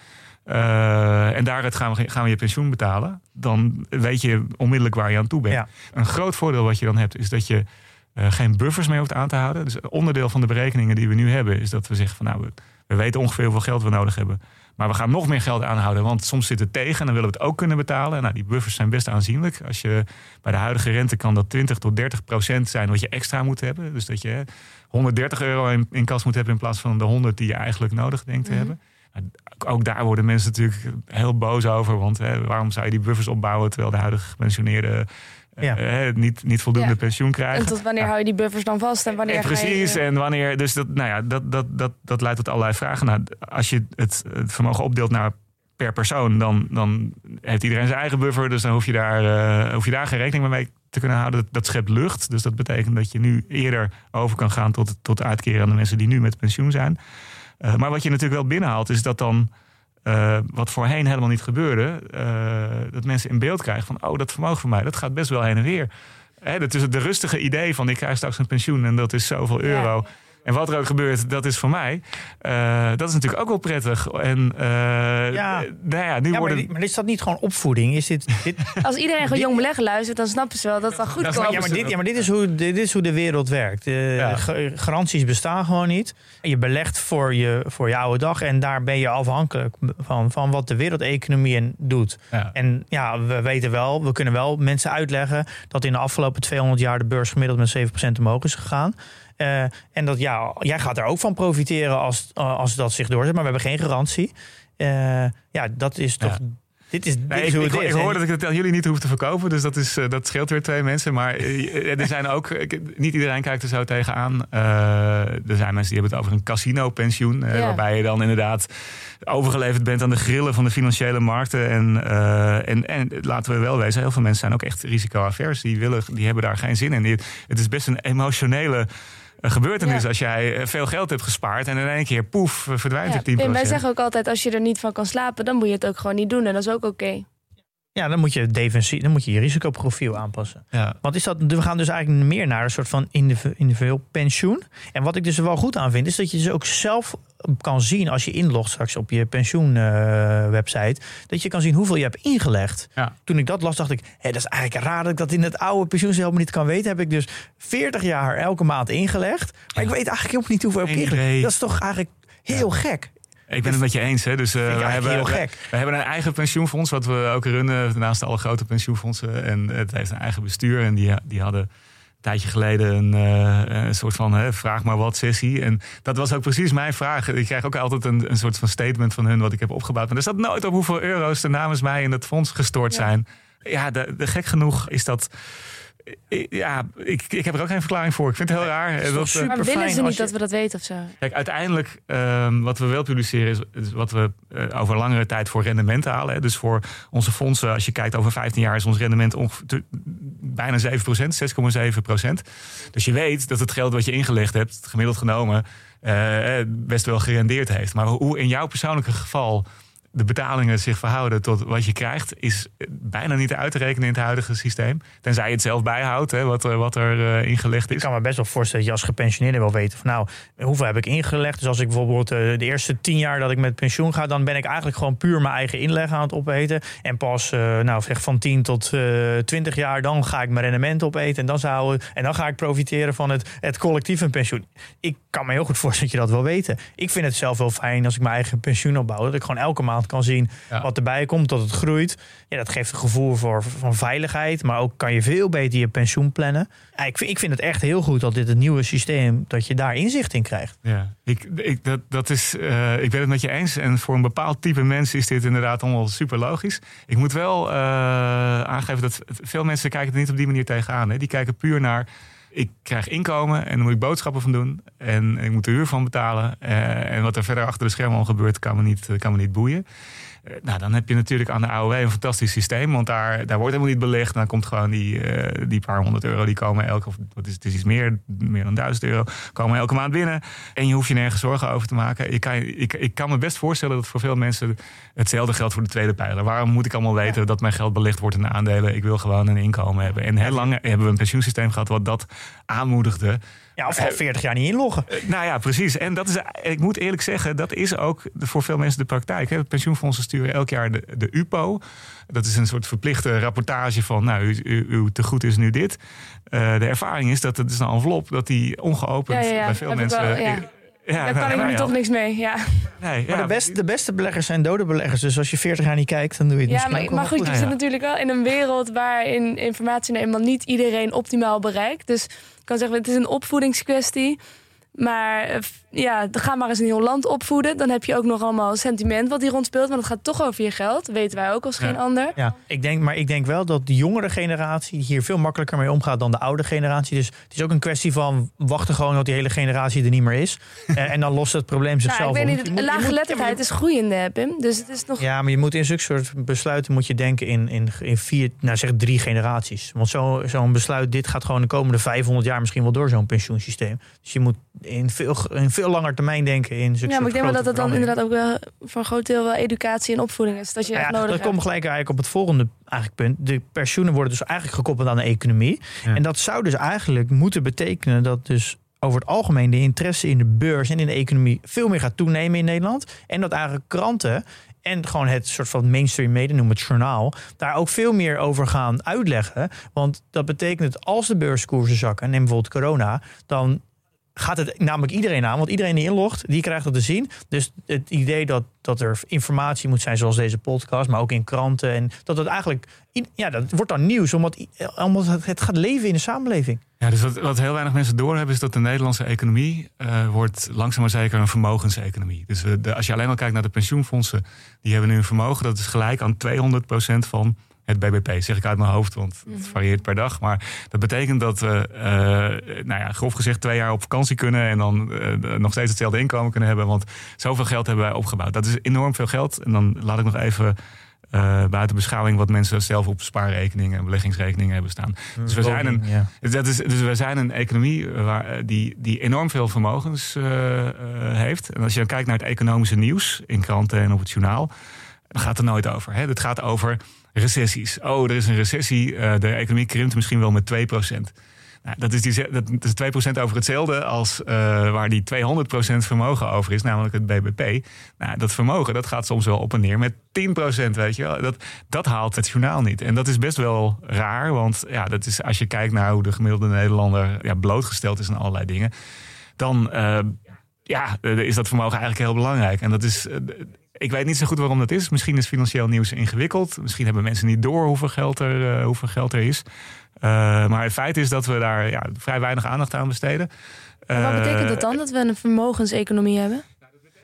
en daaruit gaan we, gaan we je pensioen betalen. Dan weet je onmiddellijk waar je aan toe bent. Ja. Een groot voordeel wat je dan hebt, is dat je uh, geen buffers meer hoeft aan te houden. Dus onderdeel van de berekeningen die we nu hebben, is dat we zeggen van nou, we, we, weten ongeveer hoeveel geld we nodig hebben. Maar we gaan nog meer geld aanhouden, want soms zit het tegen en dan willen we het ook kunnen betalen. Nou, die buffers zijn best aanzienlijk. Als je bij de huidige rente kan dat 20 tot 30 procent zijn wat je extra moet hebben. Dus dat je 130 euro in, in kas moet hebben in plaats van de 100 die je eigenlijk nodig denkt te mm -hmm. hebben. Ook daar worden mensen natuurlijk heel boos over. Want hè, waarom zou je die buffers opbouwen terwijl de huidige gepensioneerden ja. uh, niet, niet voldoende Ja. pensioen krijgen? En tot wanneer Nou, hou je die buffers dan vast? En wanneer eh, ga je- precies, en wanneer. Dus dat, nou ja, dat, dat, dat, dat leidt tot allerlei vragen. Nou, als je het, het vermogen opdeelt naar per persoon, dan, dan heeft iedereen zijn eigen buffer. Dus dan hoef je daar, eh, hoef je daar geen rekening mee te kunnen houden. Dat, dat schept lucht. Dus dat betekent dat je nu eerder over kan gaan tot, tot uitkeren aan de mensen die nu met pensioen zijn. Eh, maar wat je natuurlijk wel binnenhaalt, is dat dan. Eh, wat voorheen helemaal niet gebeurde, eh, dat mensen in beeld krijgen van, oh, dat vermogen van mij, dat gaat best wel heen en weer. Hè, dat is het de rustige idee van, ik krijg straks een pensioen en dat is zoveel Ja. En wat er ook gebeurt, dat is voor mij. Eh, dat is natuurlijk ook wel prettig. En eh, Ja. nou ja, nu Ja, worden... maar is dat niet gewoon opvoeding? Is dit, dit, Als iedereen gewoon jong beleggen luistert, dan snappen ze wel dat het wel goed Dat komt. ja, maar dit, ja, maar dit is hoe, dit is hoe de wereld werkt. Eh, garanties bestaan gewoon niet. Je belegt voor je, voor je oude dag en daar ben je afhankelijk van, van wat de wereldeconomie en doet. Ja. En ja, we weten wel, we kunnen wel mensen uitleggen dat in de afgelopen 200 jaar de beurs gemiddeld met 7% omhoog is gegaan. Eh, en dat ja, jij gaat er ook van profiteren als, als dat zich doorzet, maar we hebben geen garantie. Eh, ja, dat is toch. Ja. Dit is, dit Nee, is ik, hoe ik, het ik is. hoor En- dat ik het aan jullie niet hoef te verkopen. Dus dat, is, eh, dat scheelt weer twee mensen. Maar eh, er zijn ook... ik- niet iedereen kijkt er zo tegenaan. Eh, er zijn mensen die hebben het over een casino-pensioen. eh, Ja. Waarbij je dan inderdaad overgeleverd bent aan de grillen van de financiële markten. En, eh, en, en laten we wel wezen, heel veel mensen zijn ook echt risicoavers. Die, willen, die hebben daar geen zin in. Die- Het is best een emotionele eh, gebeurtenis Ja. als jij eh, veel geld hebt gespaard en in één keer poef eh, verdwijnt Ja, er 10%. en wij zeggen ook altijd, als je er niet van kan slapen, dan moet je het ook gewoon niet doen. En dat is ook oké. Ja, dan moet je defensie, dan moet je je risicoprofiel aanpassen. ja. Want is dat, we gaan dus eigenlijk meer naar een soort van indiv- individueel pensioen. En wat ik dus er wel goed aan vind, is dat je dus ook zelf kan zien als je inlogt straks op je pensioenwebsite, dat je kan zien hoeveel je hebt ingelegd. Ja. Toen ik dat las, dacht ik, hé, dat is eigenlijk raar dat ik dat in het oude pensioenstelsel niet kan weten. Heb ik dus 40 jaar elke maand ingelegd. Maar ik weet eigenlijk helemaal niet hoeveel ik heb ingelegd. Dat is toch eigenlijk heel gek. Ik ben het met je eens. Hè? Dus, eh, Vind ik we, hebben, heel we, gek. we hebben een eigen pensioenfonds, wat we ook runnen naast alle grote pensioenfondsen. En het heeft een eigen bestuur. En die, die hadden een tijdje geleden een, eh, een soort van hè, vraag maar wat sessie. En dat was ook precies mijn vraag. Ik krijg ook altijd een, een soort van statement van hun wat ik heb opgebouwd. Maar er staat nooit op hoeveel euro's er namens mij in het fonds gestort Ja. zijn. Ja, de, de gek genoeg is dat. Ja, ik, ik heb er ook geen verklaring voor. Ik vind het heel raar. is toch Dat, eh, super Maar willen ze niet je- dat we dat weten of zo? Kijk, uiteindelijk, ehm, wat we wel publiceren, is, is wat we eh, over langere tijd voor rendement halen. Hè. Dus voor onze fondsen, als je kijkt over 15 jaar, is ons rendement ongeveer bijna 7% 6,7% Dus je weet dat het geld wat je ingelegd hebt, gemiddeld genomen, eh, eh, best wel gerendeerd heeft. Maar hoe in jouw persoonlijke geval de betalingen zich verhouden tot wat je krijgt, is bijna niet uit te rekenen in het huidige systeem. Tenzij je het zelf bijhoudt, hè, wat, wat er eh, ingelegd Ik is. kan me best wel voorstellen dat je als gepensioneerde wil weten van nou, hoeveel heb ik ingelegd. Dus als ik bijvoorbeeld eh, de eerste tien jaar dat ik met pensioen ga, dan ben ik eigenlijk gewoon puur mijn eigen inleg aan het opeten. En pas eh, nou, zeg van 10 tot eh 20 jaar, dan ga ik mijn rendement opeten. En dan, zou, en dan ga ik profiteren van het, het collectieve pensioen. Ik kan me heel goed voorstellen dat je dat wil weten. Ik vind het zelf wel fijn als ik mijn eigen pensioen opbouw. Dat ik gewoon elke maand kan zien Ja. wat erbij komt, dat het groeit. Ja, dat geeft een gevoel voor, van veiligheid. Maar ook kan je veel beter je pensioen plannen. Ja, ik, vind, ik vind het echt heel goed dat dit het nieuwe systeem, dat je daar inzicht in krijgt. Ja, ik, ik, dat, dat is, eh, ik ben het met je eens. En voor een bepaald type mensen is dit inderdaad allemaal super logisch. Ik moet wel eh, aangeven dat veel mensen kijken er niet op die manier tegenaan. Hè. Die kijken puur naar ik krijg inkomen en dan moet ik boodschappen van doen. En ik moet de huur van betalen. Eh, en wat er verder achter de schermen al gebeurt, kan me niet, kan me niet boeien. Eh, nou, dan heb je natuurlijk aan de AOW een fantastisch systeem. Want daar, daar wordt helemaal niet belegd. Dan komt gewoon die, uh, die paar honderd euro, die komen elke, of wat is, het is iets meer, meer dan duizend euro, komen elke maand binnen. En je hoeft je nergens zorgen over te maken. Ik kan, ik, ik kan me best voorstellen dat voor veel mensen hetzelfde geldt voor de tweede pijler. Waarom moet ik allemaal weten dat mijn geld belegd wordt in aandelen? Ik wil gewoon een inkomen hebben. En heel lang hebben we een pensioensysteem gehad wat dat aanmoedigde. Ja, of al 40 jaar niet inloggen. Uh, nou ja, precies. En dat is, ik moet eerlijk zeggen, dat is ook voor veel mensen de praktijk. Hè. Pensioenfondsen sturen elk jaar de, de UPO. Dat is een soort verplichte rapportage van, nou, uw tegoed is nu dit. Uh, de ervaring is dat het is een envelop dat die ongeopend ja, ja, ja. bij veel Heb mensen. Wel, ja. Daar kan ik nu toch niks mee. Ja, nee, maar de, best, de beste beleggers zijn dode beleggers. Dus als je 40 jaar niet kijkt, dan doe je het ja, misschien maar, ook maar wel goed, je zit natuurlijk wel in een wereld waarin informatie nou eenmaal niet iedereen optimaal bereikt. Dus kan zeggen, het is een opvoedingskwestie. Maar ja, ga maar eens een heel land opvoeden. Dan heb je ook nog allemaal sentiment wat hier rondspeelt. Want het gaat toch over je geld. Dat weten wij ook als Ja. geen ander. Ja, ik denk, maar ik denk wel dat de jongere generatie hier veel makkelijker mee omgaat dan de oude generatie. Dus het is ook een kwestie van wachten gewoon tot die hele generatie er niet meer is. en, en dan lost het probleem Nou, zichzelf ik weet niet, Je het- moet- je lage moet- geletterdheid is groeiende, Pim. Dus het is nog... Ja, maar je moet in zulke soort besluiten moet je denken in, in, in vier, nou zeg drie generaties. Want zo- zo'n besluit, dit gaat gewoon de komende 500 jaar misschien wel door zo'n pensioensysteem. Dus je moet in veel, in veel langer termijn denken in zulke Ja, maar ik denk wel dat het dan inderdaad ook wel voor een groot deel wel educatie en opvoeding is. Dat je Nou echt ja, nodig dat hebt. komt gelijk eigenlijk op het volgende eigenlijk punt. De pensioenen worden dus eigenlijk gekoppeld aan de economie. Ja. En dat zou dus eigenlijk moeten betekenen dat dus over het algemeen de interesse in de beurs en in de economie veel meer gaat toenemen in Nederland. En dat eigenlijk kranten en gewoon het soort van mainstream media, noem het journaal, daar ook veel meer over gaan uitleggen. Want dat betekent dat als de beurskoersen zakken, neem bijvoorbeeld corona, dan gaat het namelijk iedereen aan. Want iedereen die inlogt, die krijgt dat te zien. Dus het idee dat, dat er informatie moet zijn, zoals deze podcast, maar ook in kranten. En dat het eigenlijk, ja, dat wordt dan nieuws, omdat, omdat het, gaat leven in de samenleving. Ja, dus wat, wat heel weinig mensen doorhebben is dat de Nederlandse economie eh, wordt langzaam maar zeker een vermogenseconomie. Dus we- als je alleen al kijkt naar de pensioenfondsen, die hebben nu een vermogen dat is gelijk aan 200% van het BBP. Zeg ik uit mijn hoofd, want het varieert per dag. Maar dat betekent dat we, eh, nou ja, grof gezegd, twee jaar op vakantie kunnen en dan eh, nog steeds hetzelfde inkomen kunnen hebben. Want zoveel geld hebben wij opgebouwd. Dat is enorm veel geld. En dan laat ik nog even. eh, buiten beschouwing wat mensen zelf op spaarrekeningen en beleggingsrekeningen hebben staan. Dus we zijn een, Dat is, dus we zijn een economie waar, die, die enorm veel vermogens heeft. En als je dan kijkt naar het economische nieuws in kranten en op het journaal, dan gaat het er nooit over. Hè? Het gaat over recessies. Oh, er is een recessie. eh, de economie krimpt misschien wel met 2%. Nou, dat, is die, dat is 2% over hetzelfde als eh, waar die 200% vermogen over is, namelijk het BBP. Nou, dat vermogen dat gaat soms wel op en neer met 10%, weet je wel. Dat, dat haalt het journaal niet. En dat is best wel raar, want ja, dat is, als je kijkt naar hoe de gemiddelde Nederlander ja, blootgesteld is aan allerlei dingen, dan eh, ja, is dat vermogen eigenlijk heel belangrijk. En dat is. Ik weet niet zo goed waarom dat is. Misschien is financieel nieuws ingewikkeld. Misschien hebben mensen niet door hoeveel geld er, eh, hoeveel geld er is. Eh, maar het feit is dat we daar ja, vrij weinig aandacht aan besteden. Maar wat Eh, betekent dat dan, dat we een vermogenseconomie hebben?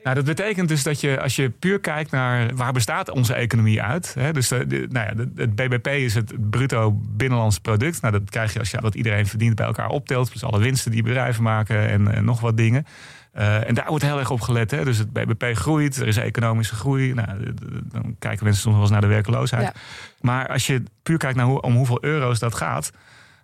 nou, dat betekent dus dat je, als je puur kijkt naar waar bestaat onze economie uit. Hè, dus de, de- nou ja, het BBP is het bruto binnenlands product. Nou, dat krijg je als je wat iedereen verdient bij elkaar optelt. Plus alle winsten die bedrijven maken en, en nog wat dingen. Eh, en daar wordt heel erg op gelet. Hè. Dus het BBP groeit, er is economische groei. Nou, dan kijken mensen soms wel eens naar de werkloosheid. Ja. Maar als je puur kijkt naar hoe, om hoeveel euro's dat gaat.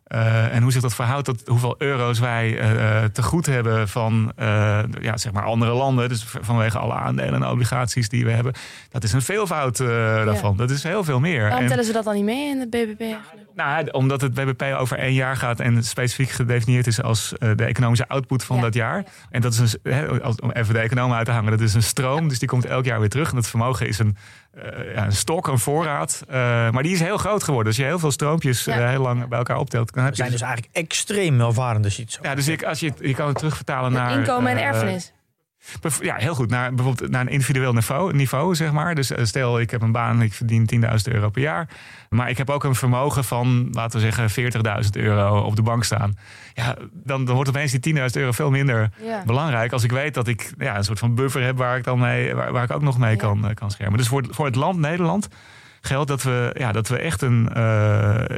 Eh, en hoe zich dat verhoudt tot hoeveel euro's wij eh, te goed hebben van eh, ja, zeg maar andere landen. Dus vanwege alle aandelen en obligaties die we hebben. Dat is een veelvoud eh, daarvan. Dat is heel veel meer. Waarom En- tellen ze dat dan niet mee in het BBP eigenlijk? nou, omdat het BBP over één jaar gaat en specifiek gedefinieerd is als eh, de economische output van Ja. dat jaar. En dat is een, als- om even de economen uit te hangen, dat is een stroom, dus die komt elk jaar weer terug. En dat vermogen is een, eh, ja, een stok, een voorraad. Eh, maar die is heel groot geworden. Als je heel veel stroompjes Ja. eh, heel lang bij elkaar optelt, dan heb We je. zijn dus eigenlijk extreem welvarend als je het zo ja, dus ik, als je, je kan het terugvertalen naar. Inkomen en erfenis. Ja, heel goed. Naar, bijvoorbeeld naar een individueel niveau, niveau, zeg maar. Dus eh, stel, ik heb een baan en ik verdien 10.000 euro per jaar. Maar ik heb ook een vermogen van, laten we zeggen, 40.000 euro op de bank staan. Ja, dan, dan wordt opeens die 10.000 euro veel minder Ja. belangrijk. Als ik weet dat ik ja, een soort van buffer heb waar ik, dan mee, waar, waar ik ook nog mee Ja. kan, eh, kan schermen. Dus voor, het- voor het land Nederland geldt dat we, ja, dat we echt een, eh,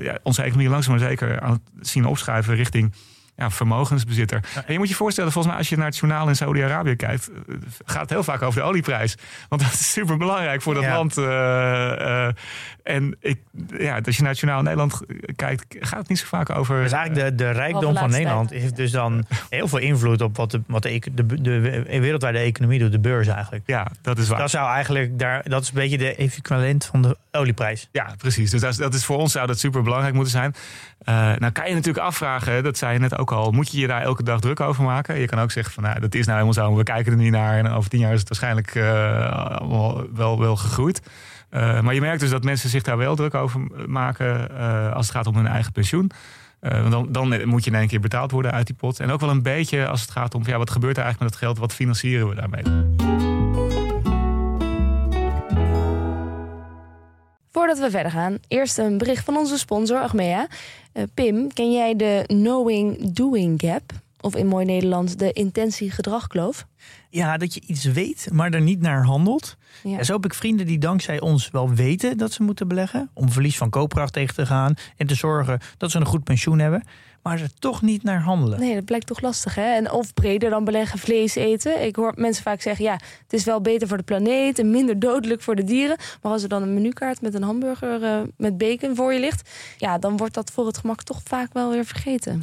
ja, onze economie langzaam maar zeker aan het zien opschuiven richting ja, vermogensbezitter. En je moet je voorstellen, volgens mij als je naar het journaal in Saudi-Arabië kijkt, eh, gaat het heel vaak over de olieprijs. Want dat is super belangrijk voor dat Ja. land. eh, eh, en ik, ja, als je naar het journaal in Nederland kijkt, gaat het niet zo vaak over. Dus eigenlijk de, de rijkdom van Nederland tijd. heeft dus dan heel veel invloed op wat de, wat de, de, de, wereldwijde economie doet, de beurs eigenlijk. ja, dat is waar. Dat zou eigenlijk daar, dat is een beetje de equivalent van de olieprijs. Ja, precies. Dus dat is, dat is voor ons zou dat super belangrijk moeten zijn. Eh, nou kan je natuurlijk afvragen, dat zei je net ook al, moet je je daar elke dag druk over maken? Je kan ook zeggen van nou, dat is nou helemaal zo, we kijken er niet naar en over tien jaar is het waarschijnlijk eh, allemaal wel, wel gegroeid. Eh, maar je merkt dus dat mensen zich daar wel druk over maken als het gaat om hun eigen pensioen. Want dan, dan moet je in één keer betaald worden uit die pot. En ook wel een beetje als het gaat om ja, wat gebeurt er eigenlijk met dat geld, wat financieren we daarmee? Voordat we verder gaan, eerst een bericht van onze sponsor Achmea. Eh, Pim, ken jij de knowing-doing gap? Of in mooi Nederlands de intentie-gedragkloof? Ja, dat je iets weet, maar er niet naar handelt. Ja. En zo heb ik vrienden die dankzij ons wel weten dat ze moeten beleggen. Om verlies van koopkracht tegen te gaan. En te zorgen dat ze een goed pensioen hebben. Maar er toch niet naar handelen. Nee, dat blijkt toch lastig, hè? En of breder dan beleggen vlees eten. Ik hoor mensen vaak zeggen, ja, het is wel beter voor de planeet... en minder dodelijk voor de dieren. Maar als er dan een menukaart met een hamburger eh, met bacon voor je ligt... ja, dan wordt dat voor het gemak toch vaak wel weer vergeten.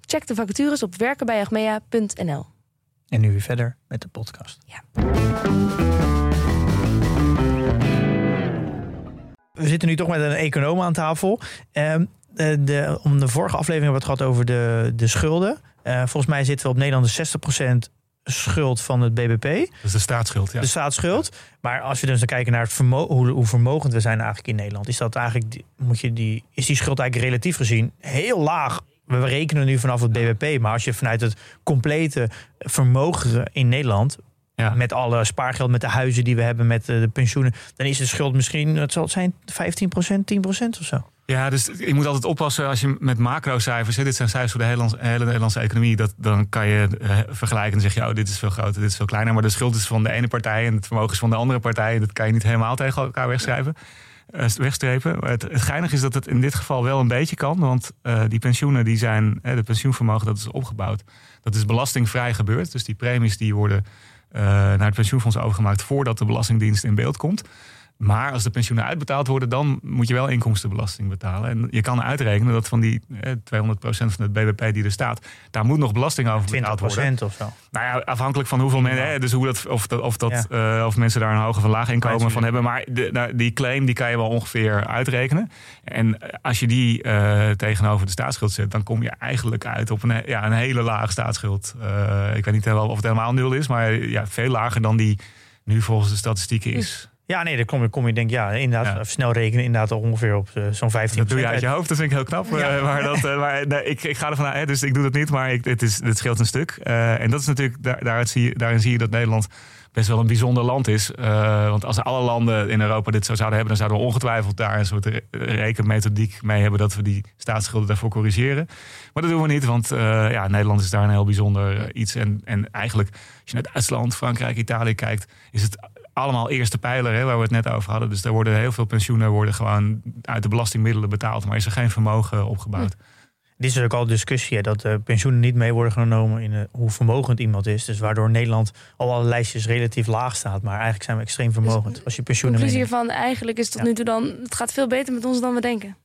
Check de vacatures op werkenbijachmea.nl. En nu weer verder met de podcast. Ja. We zitten nu toch met een econoom aan tafel. Ehm, de, de, om de vorige aflevering hebben we het gehad over de, de schulden. Eh, volgens mij zitten we op Nederland de 60% schuld van het BBP. Dat is de staatsschuld. Ja. de staatsschuld. Maar als we dus dan kijken naar het vermo hoe, hoe vermogend we zijn eigenlijk in Nederland, is dat eigenlijk moet je die is die schuld eigenlijk relatief gezien heel laag. We rekenen nu vanaf het BBP, maar als je vanuit het complete vermogen in Nederland Ja. met alle spaargeld, met de huizen die we hebben, met de, de pensioenen, dan is de schuld misschien, het zal het zijn, 15%, 10% of zo. Ja, dus je moet altijd oppassen als je met macrocijfers, hè, dit zijn cijfers voor de hele, hele Nederlandse economie, dat, dan kan je eh, vergelijken en zeg je, oh, dit is veel groter, dit is veel kleiner. Maar de schuld is van de ene partij en het vermogen is van de andere partij. Dat kan je niet helemaal tegen elkaar wegschrijven, Maar Het, het geinige is dat het in dit geval wel een beetje kan, want eh, die pensioenen, die zijn, hè, de pensioenvermogen dat is opgebouwd, dat is belastingvrij gebeurd. Dus die premies die worden eh, naar het pensioenfonds overgemaakt voordat de Belastingdienst in beeld komt. Maar als de pensioenen uitbetaald worden, dan moet je wel inkomstenbelasting betalen. En je kan uitrekenen dat van die eh, 200% van het BBP die er staat, daar moet nog belasting over 20% betaald worden. of zo. Nou ja, afhankelijk van hoeveel mensen, hè, dus hoe dat, of, dat, of, dat, eh, of mensen daar een hoge of een laag inkomen van hebben. Maar de, nou, die claim die kan je wel ongeveer uitrekenen. En eh, als je die eh, tegenover de staatsschuld zet, dan kom je eigenlijk uit op een, ja, een hele lage staatsschuld. Eh, ik weet niet helemaal of het helemaal nul is, maar ja, veel lager dan die nu volgens de statistieken is. Ja, nee, dan kom je, kom je denk ja, inderdaad, Ja. snel rekenen, inderdaad ongeveer op eh, zo'n 15%. Dat doe je uit je hoofd, dat vind ik heel knap. eh, maar dat, eh, maar, nee, ik, ik ga ervan uit, dus ik doe dat niet, maar ik, het, is, het scheelt een stuk. En dat is natuurlijk, daar, daaruit zie je, daarin zie je dat Nederland best wel een bijzonder land is. Want als alle landen in Europa dit zo zouden hebben, dan zouden we ongetwijfeld daar een soort re- rekenmethodiek mee hebben dat we die staatsschulden daarvoor corrigeren. Maar dat doen we niet, want ja, Nederland is daar een heel bijzonder iets. En, en eigenlijk, als je naar Duitsland, Frankrijk, Italië kijkt, is het allemaal eerste pijler, hè, waar we het net over hadden. Dus daar worden heel veel pensioenen worden gewoon uit de belastingmiddelen betaald, maar is er geen vermogen opgebouwd. Dit is ook al discussie, hè, dat de pensioenen niet mee worden genomen in eh, hoe vermogend iemand is. Dus waardoor Nederland al alle lijstjes relatief laag staat. Maar eigenlijk zijn we extreem vermogend als je pensioenen Conclusie meeneemt. hiervan, eigenlijk is tot Ja. nu toe dan... het gaat veel beter met ons dan we denken.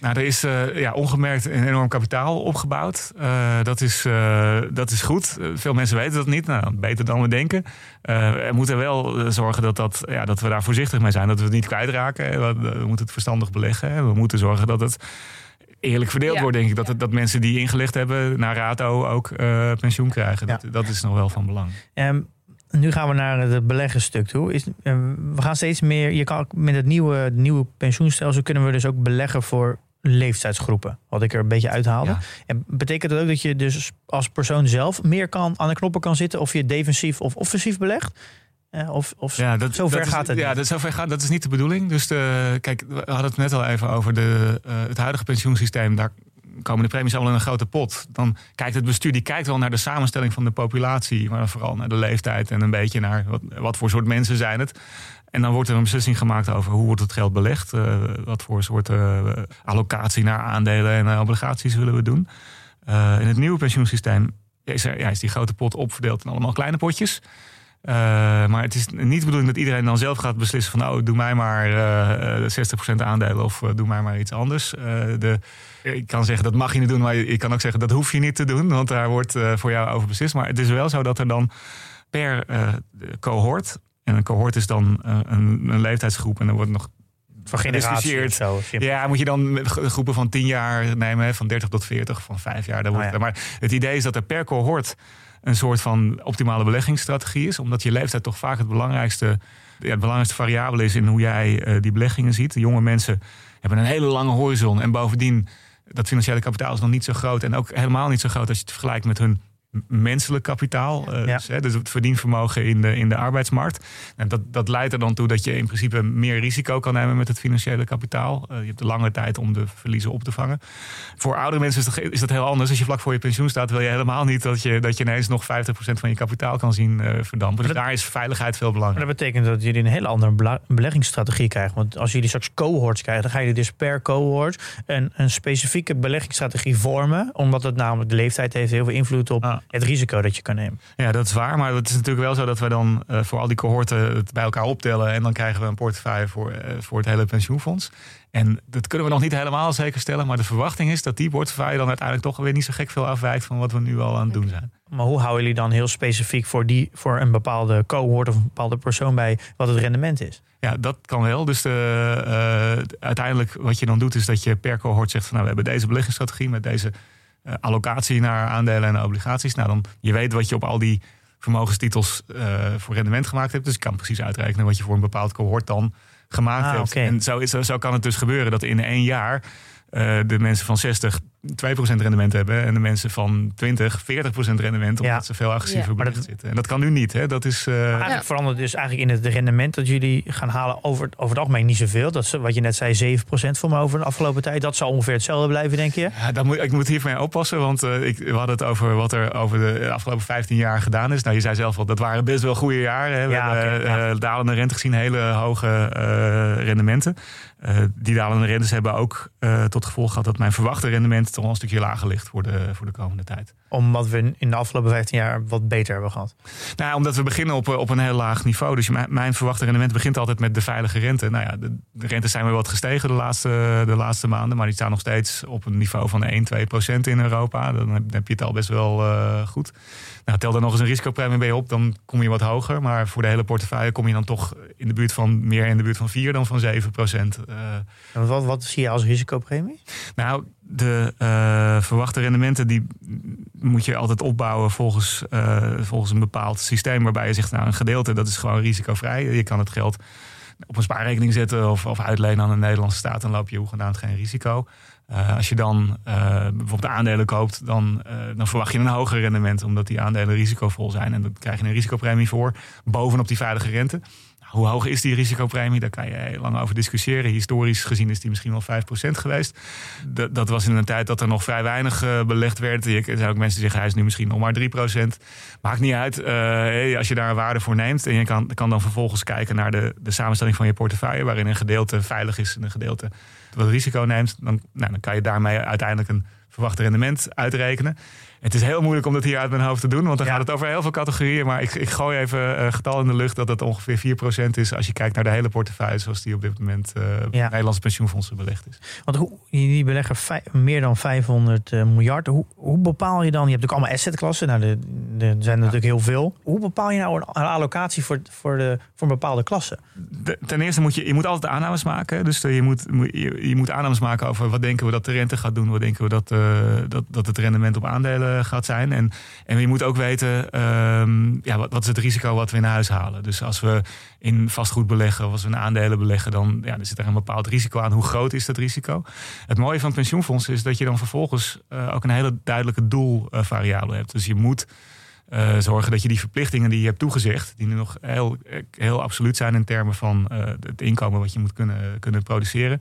Nou, er is eh, ja, ongemerkt een enorm kapitaal opgebouwd. Eh, dat, is, eh, dat is goed. Veel mensen weten dat niet. Nou, beter dan we denken. Eh, we moeten wel zorgen dat, dat, ja, dat we daar voorzichtig mee zijn. Dat we het niet kwijtraken. We, we moeten het verstandig beleggen. hè. We moeten zorgen dat het eerlijk verdeeld Ja. wordt, denk ik. Dat, dat mensen die ingelegd hebben naar RATO ook eh, pensioen krijgen. Dat, dat is nog wel van belang. Ehm, nu gaan we naar het beleggenstuk toe. Is, eh, we gaan steeds meer. Je kan met het nieuwe, nieuwe pensioenstelsel kunnen we dus ook beleggen voor leeftijdsgroepen. Wat ik er een beetje uithaalde. Ja. En betekent dat ook dat je dus als persoon zelf meer kan aan de knoppen kan zitten of je defensief of offensief belegt? Eh, of of Ja, dat, zover dat gaat het. Ja, dat, zover gaat, dat is niet de bedoeling. Dus de, kijk, we hadden het net al even over de, eh, het huidige pensioensysteem. Daar komen de premies allemaal in een grote pot. Dan kijkt het bestuur die kijkt wel naar de samenstelling van de populatie. Maar vooral naar de leeftijd en een beetje naar wat, wat voor soort mensen zijn het. En dan wordt er een beslissing gemaakt over hoe wordt het geld belegd. eh, wat voor soort eh, allocatie naar aandelen en eh, obligaties willen we doen. In het nieuwe pensioensysteem is, is die grote pot opverdeeld in allemaal kleine potjes. Maar het is niet de bedoeling dat iedereen dan zelf gaat beslissen van... oh, doe mij maar eh, eh, 60% aandelen of doe mij maar iets anders. De, ik kan zeggen dat mag je niet doen, maar ik kan ook zeggen dat hoef je niet te doen. Want daar wordt voor jou over beslist. Maar het is wel zo dat er dan per cohort... en een cohort is dan eh, een, een leeftijdsgroep en er wordt nog gediscussieerd. zo. ja, moet je dan groepen van 10 jaar nemen, van 30 tot 40, van 5 jaar. Wordt, Oh ja. Maar het idee is dat er per cohort een soort van optimale beleggingsstrategie is. Omdat je leeftijd toch vaak het belangrijkste, ja, het belangrijkste variabele is in hoe jij eh, die beleggingen ziet. De jonge mensen hebben een hele lange horizon. En bovendien, dat financiële kapitaal is nog niet zo groot. En ook helemaal niet zo groot als je het vergelijkt met hun menselijk kapitaal. eh, Ja. dus, hè, dus het verdienvermogen in de, in de arbeidsmarkt. En dat, dat leidt er dan toe dat je in principe meer risico kan nemen met het financiële kapitaal. Eh, je hebt de lange tijd om de verliezen op te vangen. Voor oudere mensen is dat, is dat heel anders. Als je vlak voor je pensioen staat, wil je helemaal niet dat je, dat je ineens nog 50% van je kapitaal kan zien eh, verdampen. Dus dat- daar is veiligheid veel belangrijker. dat betekent dat jullie een hele andere beleggingsstrategie krijgen. Want als jullie straks cohorts krijgen, dan ga je dus per cohort een, een specifieke beleggingsstrategie vormen. Omdat het namelijk de leeftijd heeft heel veel invloed op Ah. Het risico dat je kan nemen. Ja, dat is waar. Maar het is natuurlijk wel zo dat we dan eh, voor al die cohorten het bij elkaar optellen. En dan krijgen we een portefeuille voor, eh, voor het hele pensioenfonds. En dat kunnen we nog niet helemaal zeker stellen. Maar de verwachting is dat die portefeuille dan uiteindelijk toch weer niet zo gek veel afwijkt van wat we nu al aan het doen zijn. Maar hoe houden jullie dan heel specifiek voor, die, voor een bepaalde cohort of een bepaalde persoon bij wat het rendement is? Ja, dat kan wel. Dus de, eh, uiteindelijk wat je dan doet is dat je per cohort zegt van nou we hebben deze beleggingsstrategie met deze eh, allocatie naar aandelen en obligaties. Nou dan je weet wat je op al die vermogenstitels eh, voor rendement gemaakt hebt. Dus je kan precies uitrekenen wat je voor een bepaald cohort dan gemaakt Ah, hebt. En zo, is, zo kan het dus gebeuren dat in één jaar eh, de mensen van 60 2% rendement hebben en de mensen van 20 40% rendement omdat Ja. ze veel agressiever Ja. Dat- zitten. En dat kan nu niet. Hè? Dat is, eh, Eigenlijk verandert dus eigenlijk in het rendement dat jullie gaan halen over, over het algemeen niet zoveel. Dat is wat je net zei, 7% voor me over de afgelopen tijd. Dat zal ongeveer hetzelfde blijven, denk je? Ja, dan moet, ik moet hiermee oppassen, want eh, ik, we hadden het over wat er over de afgelopen 15 jaar gedaan is. Nou, je zei zelf al, dat waren best wel goede jaren. Hè. We Ja, hebben eh, dalende rente gezien, hele hoge eh, rendementen. Eh, die dalende rentes hebben ook eh, tot gevolg gehad dat mijn verwachte rendement toch wel een stukje lager ligt voor de, voor de komende tijd. Omdat we in de afgelopen 15 jaar wat beter hebben gehad. Nou, omdat we beginnen op, eh, op een heel laag niveau. Dus mijn, mijn verwachte rendement begint altijd met de veilige rente. Nou ja, de, de rentes zijn weer wat gestegen de laatste, de laatste maanden. Maar die staan nog steeds op een niveau van 1, 2 procent in Europa. Dan heb, dan heb je het al best wel eh, goed. Nou, tel daar nog eens een risicopremie bij op, dan kom je wat hoger. Maar voor de hele portefeuille kom je dan toch in de buurt van meer in de buurt van 4 dan van 7 procent. En wat, wat zie je als risicopremie? nou, de eh, verwachte rendementen die moet je altijd opbouwen volgens, eh, volgens een bepaald systeem. Waarbij je zegt, nou een gedeelte dat is gewoon risicovrij. Je kan het geld op een spaarrekening zetten of, of uitlenen aan de Nederlandse staat. Dan loop je hoegenaamd geen risico. Eh, als je dan bijvoorbeeld aandelen koopt, dan, dan verwacht je een hoger rendement. Omdat die aandelen risicovol zijn. En dan krijg je een risicopremie voor. Bovenop die veilige rente. Hoe hoog is die risicopremie? Daar kan je heel lang over discussiëren. Historisch gezien is die misschien wel 5% geweest. Dat, dat was in een tijd dat er nog vrij weinig eh, belegd werd. Er zijn ook mensen die zeggen hij is nu misschien nog maar 3%. Maakt niet uit. eh, als je daar een waarde voor neemt. En je kan, dan vervolgens kijken naar de, de samenstelling van je portefeuille. Waarin een gedeelte veilig is en een gedeelte wat risico neemt. Dan, nou, dan kan je daarmee uiteindelijk een verwachte rendement uitrekenen. Het is heel moeilijk om dat hier uit mijn hoofd te doen, want dan Ja. gaat het over heel veel categorieën. Maar ik, ik gooi even een getal in de lucht dat het ongeveer 4% is als je kijkt naar de hele portefeuille zoals die op dit moment eh Ja. Nederlandse pensioenfondsen belegd is. Want hoe, jullie beleggen vij- meer dan 500 eh, miljard. Hoe, hoe bepaal je dan? Je hebt natuurlijk allemaal assetklassen. Nou, er zijn er natuurlijk heel veel. Hoe bepaal je nou een, een allocatie voor, voor, de, voor een bepaalde klasse? De- ten eerste moet je, je moet altijd aannames maken. Dus eh, je moet, je, je moet aannames maken over wat denken we dat de rente gaat doen, wat denken we dat dat, dat het rendement op aandelen gaat zijn. En, en je moet ook weten, ehm, ja, wat, wat is het risico wat we in huis halen. Dus als we in vastgoed beleggen of als we in aandelen beleggen, dan ja, er zit er een bepaald risico aan. Hoe groot is dat risico? Het mooie van pensioenfondsen is dat je dan vervolgens uh, ook een hele duidelijke doelvariabele hebt. Dus je moet uh, zorgen dat je die verplichtingen die je hebt toegezegd, die nu nog heel, heel absoluut zijn in termen van het inkomen wat je moet kunnen, kunnen produceren,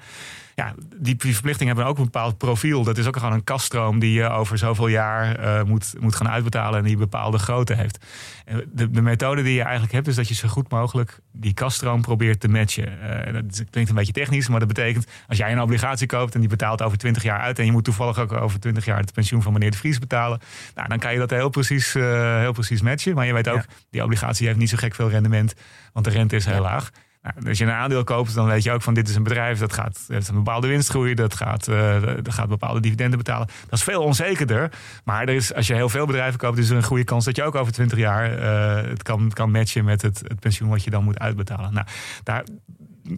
ja, die verplichtingen hebben ook een bepaald profiel. Dat is ook gewoon een kaststroom die je over zoveel jaar uh, moet, moet gaan uitbetalen en die een bepaalde grootte heeft. De, de, methode die je eigenlijk hebt, is dat je zo goed mogelijk die kaststroom probeert te matchen. Uh, dat klinkt een beetje technisch, maar dat betekent als jij een obligatie koopt en die betaalt over 20 jaar uit en je moet toevallig ook over 20 jaar het pensioen van meneer de Vries betalen, nou, dan kan je dat heel precies, uh, heel precies matchen. Maar je weet ook, ja. die obligatie heeft niet zo gek veel rendement, want de rente is heel ja. laag. Nou, als je een aandeel koopt, dan weet je ook van dit is een bedrijf dat gaat heeft een bepaalde winstgroei, dat gaat, uh, dat gaat bepaalde dividenden betalen. Dat is veel onzekerder. Maar er is, als je heel veel bedrijven koopt, is er een goede kans dat je ook over 20 jaar uh, het kan, kan matchen met het, het pensioen wat je dan moet uitbetalen. Nou, daar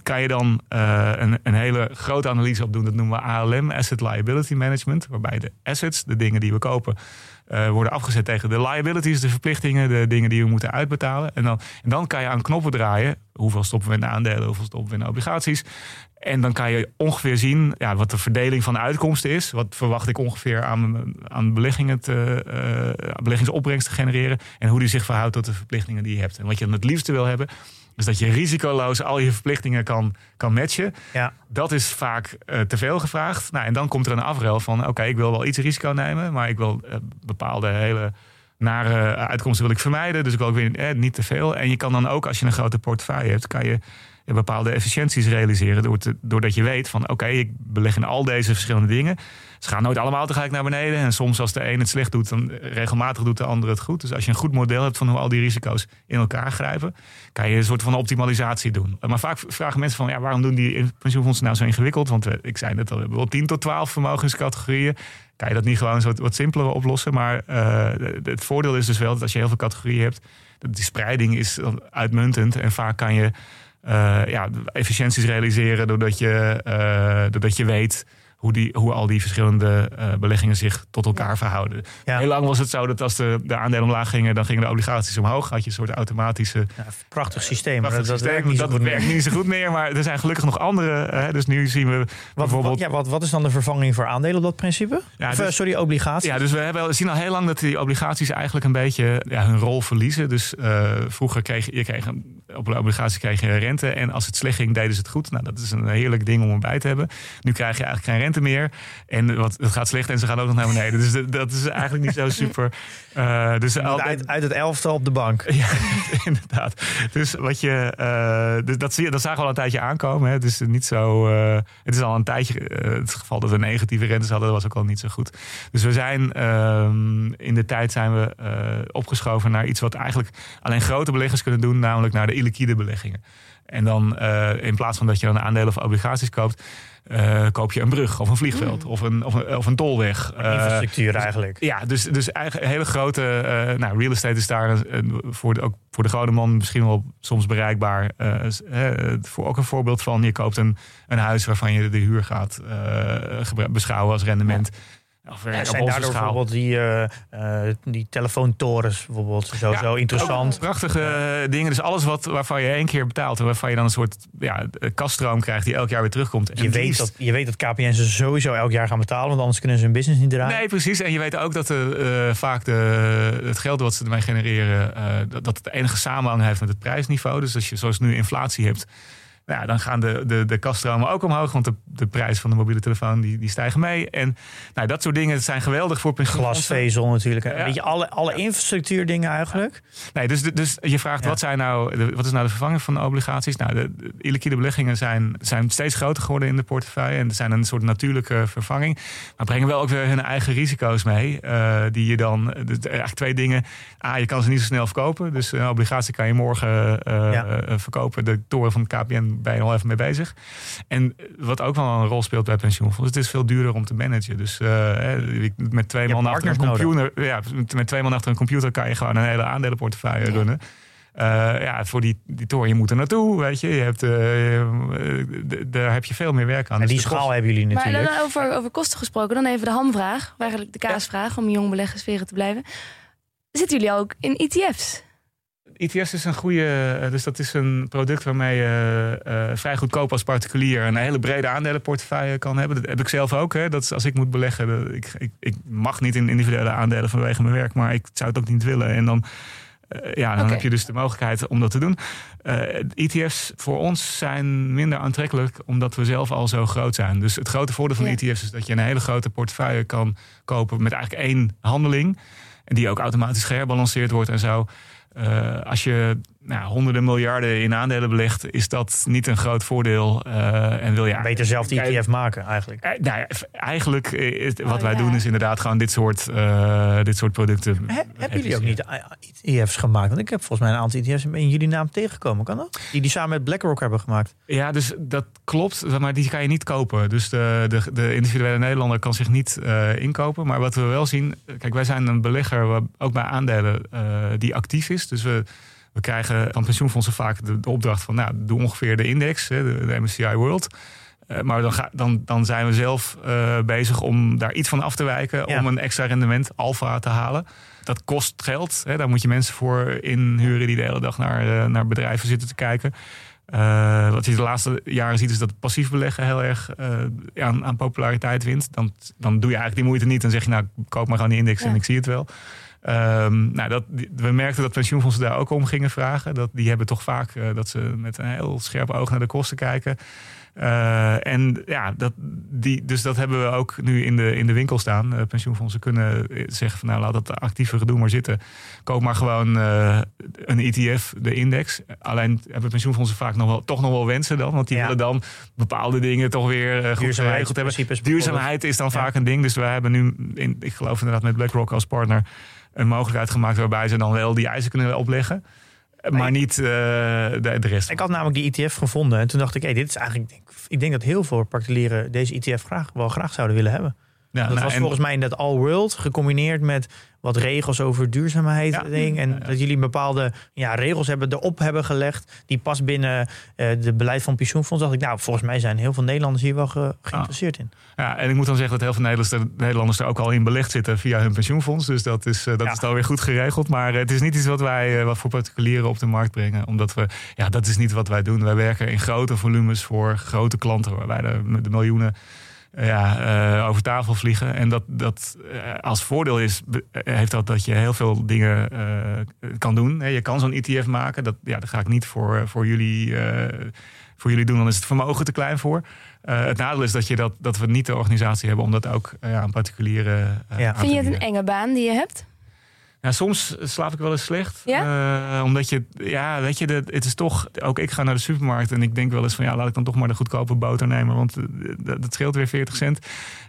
kan je dan uh, een, een hele grote analyse op doen. Dat noemen we ALM, Asset Liability Management. Waarbij de assets, de dingen die we kopen, uh, worden afgezet tegen de liabilities, de verplichtingen, de dingen die we moeten uitbetalen. En dan, en dan kan je aan knoppen draaien. Hoeveel stoppen we in de aandelen, hoeveel stoppen we in obligaties. En dan kan je ongeveer zien ja, wat de verdeling van de uitkomsten is. Wat verwacht ik ongeveer aan, aan beleggingen te, uh, beleggingsopbrengst te genereren. En hoe die zich verhoudt tot de verplichtingen die je hebt. En wat je dan het liefste wil hebben, is dat je risicoloos al je verplichtingen kan, kan matchen. Ja. Dat is vaak uh, te veel gevraagd. Nou, en dan komt er een afrel van: oké, okay, ik wil wel iets risico nemen, maar ik wil uh, bepaalde hele nare uitkomsten wil ik vermijden. Dus ik wil ook weer eh, niet te veel. En je kan dan ook, als je een grote portefeuille hebt, kan je bepaalde efficiënties realiseren. Doordat je weet van oké, ik beleg in al deze verschillende dingen. Ze gaan nooit allemaal tegelijk naar beneden. En soms als de een het slecht doet, dan regelmatig doet de ander het goed. Dus als je een goed model hebt van hoe al die risico's in elkaar grijpen, kan je een soort van optimalisatie doen. Maar vaak vragen mensen van ja, waarom doen die pensioenfondsen nou zo ingewikkeld? Want ik zei net al, we hebben wel 10 tot 12 vermogenscategorieën. Kan je dat niet gewoon zo wat simpeler oplossen? Maar uh, het voordeel is dus wel dat als je heel veel categorieën hebt, dat die spreiding is uitmuntend. En vaak kan je ja, efficiënties realiseren doordat je, uh, doordat je weet hoe, die, hoe al die verschillende uh, beleggingen zich tot elkaar verhouden. Ja. Heel lang was het zo dat als de, de aandelen omlaag gingen, dan gingen de obligaties omhoog. Had je een soort automatische. Ja, prachtig systeem. Prachtig dat, systeem. dat werkt, niet, dat zo goed werkt meer. niet zo goed meer. Maar er zijn gelukkig nog andere. Hè, dus nu zien we Wat, bijvoorbeeld. wat, ja, wat, wat is dan de vervanging voor aandelen op dat principe? Ja, of, dus- eh, sorry, obligaties. Ja, dus we, hebben, we zien al heel lang dat die obligaties eigenlijk een beetje ja, hun rol verliezen. Dus uh, vroeger kreeg je kreeg een, op de obligatie kreeg je rente. En als het slecht ging, deden ze het goed. Nou, dat is een heerlijk ding om erbij te hebben. Nu krijg je eigenlijk geen rente meer. En wat, het gaat slecht en ze gaan ook nog naar beneden. Dus dat, dat is eigenlijk niet zo super. Uh, dus Moet uit, uit het elftal op de bank. Ja, inderdaad. Dus wat je, uh, dus dat, zie je, dat zagen we al een tijdje aankomen. Hè. Het is niet zo. Uh, het is al een tijdje. het geval dat we negatieve rentes hadden, dat was ook al niet zo goed. Dus we zijn ehm, in de tijd zijn we opgeschoven naar iets wat eigenlijk alleen grote beleggers kunnen doen, namelijk naar de illiquide beleggingen. En dan in plaats van dat je dan aandelen of obligaties koopt. Uh, koop je een brug of een vliegveld mm. of, een, of, een, of een tolweg. Infrastructuur dus, eigenlijk. Ja, dus, dus eigenlijk hele grote. Uh, nou, real estate is daar voor de, ook voor de gewone man misschien wel soms bereikbaar. voor ook een voorbeeld van: je koopt een, een huis waarvan je de huur gaat beschouwen als rendement. Ja. Of, ja, zijn daardoor schaal. bijvoorbeeld die, uh, uh, die telefoontorens bijvoorbeeld zo, ja, zo interessant. Prachtige uh, dingen. Dus alles wat, waarvan je één keer betaalt en waarvan je dan een soort ja, kaststroom krijgt die elk jaar weer terugkomt. En je, weet dat, je weet dat KPN ze sowieso elk jaar gaan betalen, want anders kunnen ze hun business niet draaien. Nee, precies. En je weet ook dat de, vaak de, het geld wat ze ermee genereren, dat, dat het enige samenhang heeft met het prijsniveau. Dus als je zoals nu inflatie hebt. Nou, dan gaan de, de, de kaststromen ook omhoog, want de, de prijs van de mobiele telefoon die, die stijgen mee. En nou, dat soort dingen zijn geweldig voor. Glasvezel natuurlijk. Ja. Weet je, alle, alle infrastructuurdingen eigenlijk. Nee, dus, dus je vraagt wat, zijn nou, de, wat is nou de vervanging van de obligaties? Nou, de, de illiquide beleggingen zijn, zijn steeds groter geworden in de portefeuille. En er zijn een soort natuurlijke vervanging. Maar brengen wel ook weer hun eigen risico's mee. Uh, die je dan, eigenlijk twee dingen. A, je kan ze niet zo snel verkopen. Dus een obligatie kan je morgen uh, ja. verkopen. De toren van het KPN ben je al even mee bezig. En wat ook wel een rol speelt bij pensioenfondsen, het is veel duurder om te managen. Dus uh, met twee man achter een computer, ja, met twee man achter een computer kan je gewoon een hele aandelenportefeuille ja. runnen. ja, voor die, die toren, je moet er naartoe, weet je. je hebt, daar heb je veel meer werk aan. En Dus die schaal hebben jullie Maar natuurlijk. dan over, over kosten gesproken, dan even de hamvraag. Of eigenlijk de kaasvraag, om jong beleggersferen te blijven. Zitten jullie ook in ETF's? ETF's is een goede, eh, dus dat is een product waarmee je eh, vrij goedkoop als particulier een hele brede aandelenportefeuille kan hebben. Dat heb ik zelf ook. Hè. Dat is als ik moet beleggen, dat- ik, ik, ik mag niet in individuele aandelen vanwege mijn werk, maar ik zou het ook niet willen. En dan, ja, dan heb je dus de mogelijkheid om dat te doen. Eh, ETF's voor ons zijn minder aantrekkelijk omdat we zelf al zo groot zijn. Dus het grote voordeel van Ja. ETF's is dat je een hele grote portefeuille kan kopen met eigenlijk één handeling. En die ook automatisch geherbalanceerd wordt en zo. Eh, als je nou, honderden miljarden in aandelen belegt, is dat niet een groot voordeel. Eh, en wil je Beter zelf die ETF maken eigenlijk. eh, nou ja, eigenlijk eh, is, wat Oh, wij ja. doen is inderdaad gewoon dit soort, eh, dit soort producten. He- hebben jullie ook niet ETF's gemaakt? Want ik heb volgens mij een aantal ETF's in jullie naam tegengekomen. Kan dat? Die die samen met BlackRock hebben gemaakt. Ja, dus dat klopt, maar die kan je niet kopen. Dus de, de, de individuele Nederlander kan zich niet eh, inkopen. Maar wat we wel zien, kijk, wij zijn een belegger, waar- ook bij aandelen, eh, die actief is. Dus we, we krijgen van pensioenfondsen vaak de, de opdracht van, nou, doe ongeveer de index, de, de MSCI World. Eh, maar dan, ga, dan, dan zijn we zelf eh, bezig om daar iets van af te wijken, Ja. om een extra rendement, alfa, te halen. Dat kost geld. Hè, daar moet je mensen voor inhuren die de hele dag naar, eh, naar bedrijven zitten te kijken. Wat je de laatste jaren ziet is dat passief beleggen heel erg aan, aan populariteit wint. Dan, dan doe je eigenlijk die moeite niet. Dan zeg je nou, koop maar gewoon die index en ik zie het wel. Ehm, nou, dat, we merkten dat pensioenfondsen daar ook om gingen vragen. Dat, die hebben toch vaak eh, dat ze met een heel scherp oog naar de kosten kijken. Eh, en ja, dat, die, dus dat hebben we ook nu in de, in de winkel staan. Eh, pensioenfondsen kunnen zeggen van nou laat dat actieve gedoe maar zitten. Koop maar gewoon een ETF, de index. Alleen hebben pensioenfondsen vaak nog wel, toch nog wel wensen dan. Want die Ja. willen dan bepaalde dingen toch weer goed geregeld hebben. Duurzaamheid is dan Ja. vaak een ding. Dus wij hebben nu, in, ik geloof inderdaad met BlackRock als partner, een mogelijkheid gemaakt waarbij ze dan wel die eisen kunnen opleggen. Maar niet eh, de, de rest. Ik had namelijk die ETF gevonden en toen dacht ik, hey, dit is eigenlijk, ik denk, ik denk dat heel veel particulieren deze ETF graag, wel graag zouden willen hebben. Ja, dat nou, was en- volgens mij in dat All World gecombineerd met wat regels over duurzaamheid. Ja. Ding, en Ja, dat jullie bepaalde ja, regels hebben erop hebben gelegd. Die pas binnen eh de beleid van pensioenfonds. Dacht ik, nou, volgens mij zijn heel veel Nederlanders hier wel ge- geïnteresseerd in. Ja, en ik moet dan zeggen dat heel veel Nederlanders, Nederlanders er ook al in belegd zitten via hun pensioenfonds. Dus dat is, eh, dat is dan weer goed geregeld. Maar eh, het is niet iets wat wij eh, wat voor particulieren op de markt brengen. Omdat we, ja, dat is niet wat wij doen. Wij werken in grote volumes voor grote klanten, waarbij de, de miljoenen eh, ja, eh, over tafel vliegen. En dat, dat eh, als voordeel is, eh, heeft dat dat je heel veel dingen eh, kan doen. Hè, Je kan zo'n ETF maken. Dat, ja, dat ga ik niet voor, voor jullie. eh, voor jullie doen, dan is het vermogen te klein voor. Eh, het nadeel is dat, je dat, dat we niet de organisatie hebben om dat ook aan particulieren Ja. aan Vind je het een enge baan die je hebt? Ja, soms slaap ik wel eens slecht. Ja? Eh, omdat je, ja, weet je, de, het is toch, ook ik ga naar de supermarkt en ik denk wel eens van ja, laat ik dan toch maar de goedkope boter nemen, want eh, dat, scheelt weer 40 cent.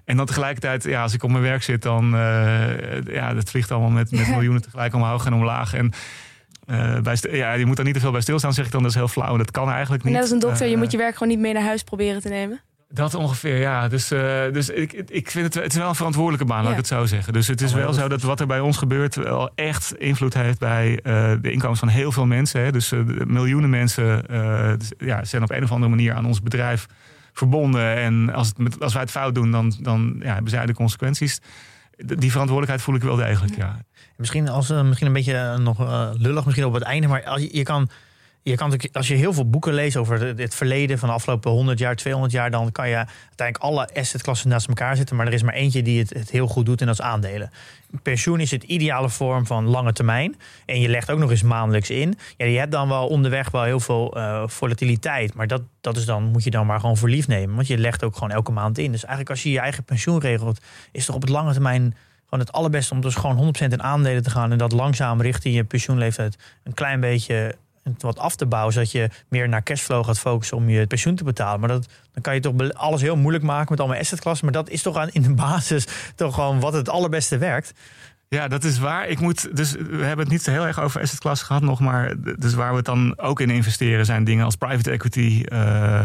En dan tegelijkertijd, ja, als ik op mijn werk zit, dan, eh, ja, dat vliegt allemaal met, met miljoenen tegelijk omhoog en omlaag. En eh, bij, ja, je moet daar niet te veel bij stilstaan, zeg ik dan, dat is heel flauw. En dat kan eigenlijk En niet. net als een dokter, je moet je werk gewoon niet mee naar huis proberen te nemen. Dat ongeveer, ja. Dus, eh, dus ik, ik vind het, het is wel een verantwoordelijke baan, laat ik het zo zeggen. Dus het is wel zo dat wat er bij ons gebeurt wel echt invloed heeft bij eh, de inkomens van heel veel mensen. Hè. Dus eh, miljoenen mensen dus, ja, zijn op een of andere manier aan ons bedrijf verbonden. En als, het met, als wij het fout doen, dan, dan ja, hebben zij de consequenties. Die verantwoordelijkheid voel ik wel degelijk, ja. Misschien, als, misschien een beetje nog lullig misschien op het einde. Maar als je, je kan... Je kan natuurlijk- als je heel veel boeken leest over het- verleden van de afgelopen 100 jaar, 200 jaar, dan kan je uiteindelijk alle assetklassen naast elkaar zetten. Maar er is maar eentje die het, het heel goed doet en dat is aandelen. Pensioen is het ideale vorm van lange termijn. En je legt ook nog eens maandelijks in. Ja, je hebt dan wel onderweg wel heel veel eh, volatiliteit. Maar dat, dat is dan, moet je dan maar gewoon voor lief nemen. Want je legt ook gewoon elke maand in. Dus eigenlijk als je je eigen pensioen regelt, is toch op het lange termijn gewoon het allerbeste om dus gewoon 100% in aandelen te gaan. En dat langzaam richting je pensioenleeftijd een klein beetje wat af te bouwen. Zodat je meer naar cashflow gaat focussen om je pensioen te betalen. Maar dat, dan kan je toch alles heel moeilijk maken met allemaal assetklassen. Maar dat is toch aan, in de basis toch gewoon wat het allerbeste werkt. Ja, dat is waar. Ik moet, dus we hebben het niet zo heel erg over asset gehad nog, maar dus waar we het dan ook in investeren zijn dingen als private equity, eh,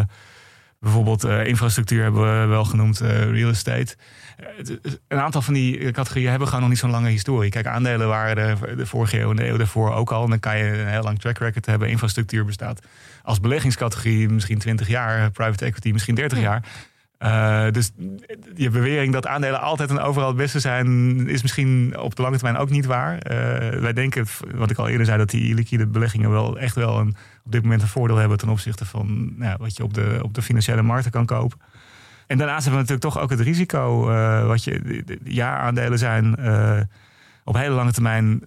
Bijvoorbeeld uh, infrastructuur hebben we wel genoemd, uh, real estate. Uh, een aantal van die categorieën hebben gewoon nog niet zo'n lange historie. Kijk, aandelen waren de, de vorige eeuw en de eeuw daarvoor ook al. En dan kan je een heel lang track record hebben. Infrastructuur bestaat als beleggingscategorie misschien 20 jaar. Private equity misschien 30 jaar. Uh, dus je bewering dat aandelen altijd en overal het beste zijn, is misschien op de lange termijn ook niet waar. Uh, wij denken, wat ik al eerder zei, dat die liquide beleggingen wel echt wel een, op dit moment een voordeel hebben ten opzichte van nou, wat je op de, op de financiële markten kan kopen. En daarnaast hebben we natuurlijk toch ook het risico, uh, wat je de, de jaaraandelen zijn. op hele lange termijn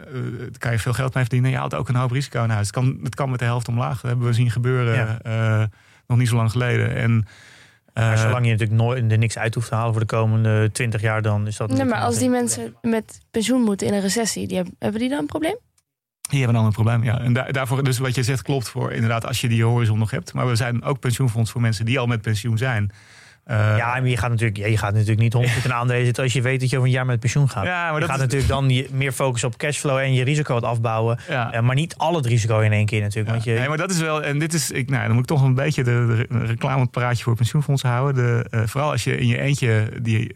kan je veel geld mee verdienen. Je haalt ook een hoop risico naar huis. Het kan, het kan met de helft omlaag. Dat hebben we zien gebeuren ja. nog niet zo lang geleden. En maar eh, zolang je natuurlijk nooit er niks uit hoeft te halen voor de komende 20 jaar, dan is dat. Nee, maar als die mensen met pensioen moeten in een recessie, die hebben, hebben die dan een probleem? Die hebben dan een probleem, ja. En daarvoor, dus wat je zegt klopt voor inderdaad als je die horizon nog hebt. Maar we zijn ook pensioenfonds voor mensen die al met pensioen zijn. Uh, ja, maar je gaat natuurlijk, ja, je gaat natuurlijk niet 100 in aandelen zitten als je weet dat je over een jaar met pensioen gaat. Ja, maar je dat gaat natuurlijk dan je, meer focussen op cashflow en je risico wat afbouwen. Ja. Uh, maar niet al het risico in één keer natuurlijk. Want je... Nee, maar dat is wel, en dit is, ik, nou, dan moet ik toch een beetje de, de reclamepraatje voor pensioenfondsen houden. De, uh, vooral als je in je eentje die,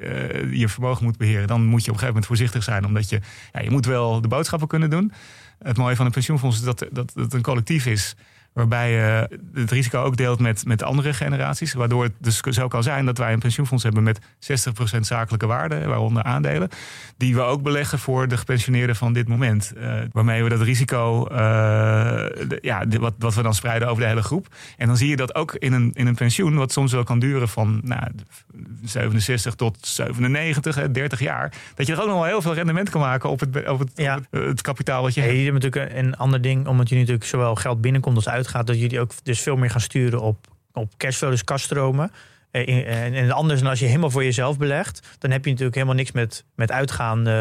je vermogen moet beheren, dan moet je op een gegeven moment voorzichtig zijn. Omdat je, ja, je moet wel de boodschappen kunnen doen. Het mooie van een pensioenfonds is dat, dat, dat het een collectief is. Waarbij je het risico ook deelt met, met andere generaties. Waardoor het dus zo kan zijn dat wij een pensioenfonds hebben met 60% zakelijke waarde, waaronder aandelen. Die we ook beleggen voor de gepensioneerden van dit moment. Uh, waarmee we dat risico, uh, de, ja, wat, wat we dan spreiden over de hele groep. En dan zie je dat ook in een, in een pensioen, wat soms wel kan duren van nou, 67 tot 97, 30 jaar. Dat je er ook nog wel heel veel rendement kan maken op het, op het, ja. op het, het, kapitaal wat je hebt. Je hebt natuurlijk een ander ding, omdat je natuurlijk zowel geld binnenkomt als uitgaat, dat jullie ook dus veel meer gaan sturen op, op cashflow, dus kaststromen. Eh, en, en anders dan als je helemaal voor jezelf belegt, dan heb je natuurlijk helemaal niks met, met uitgaan. Uh,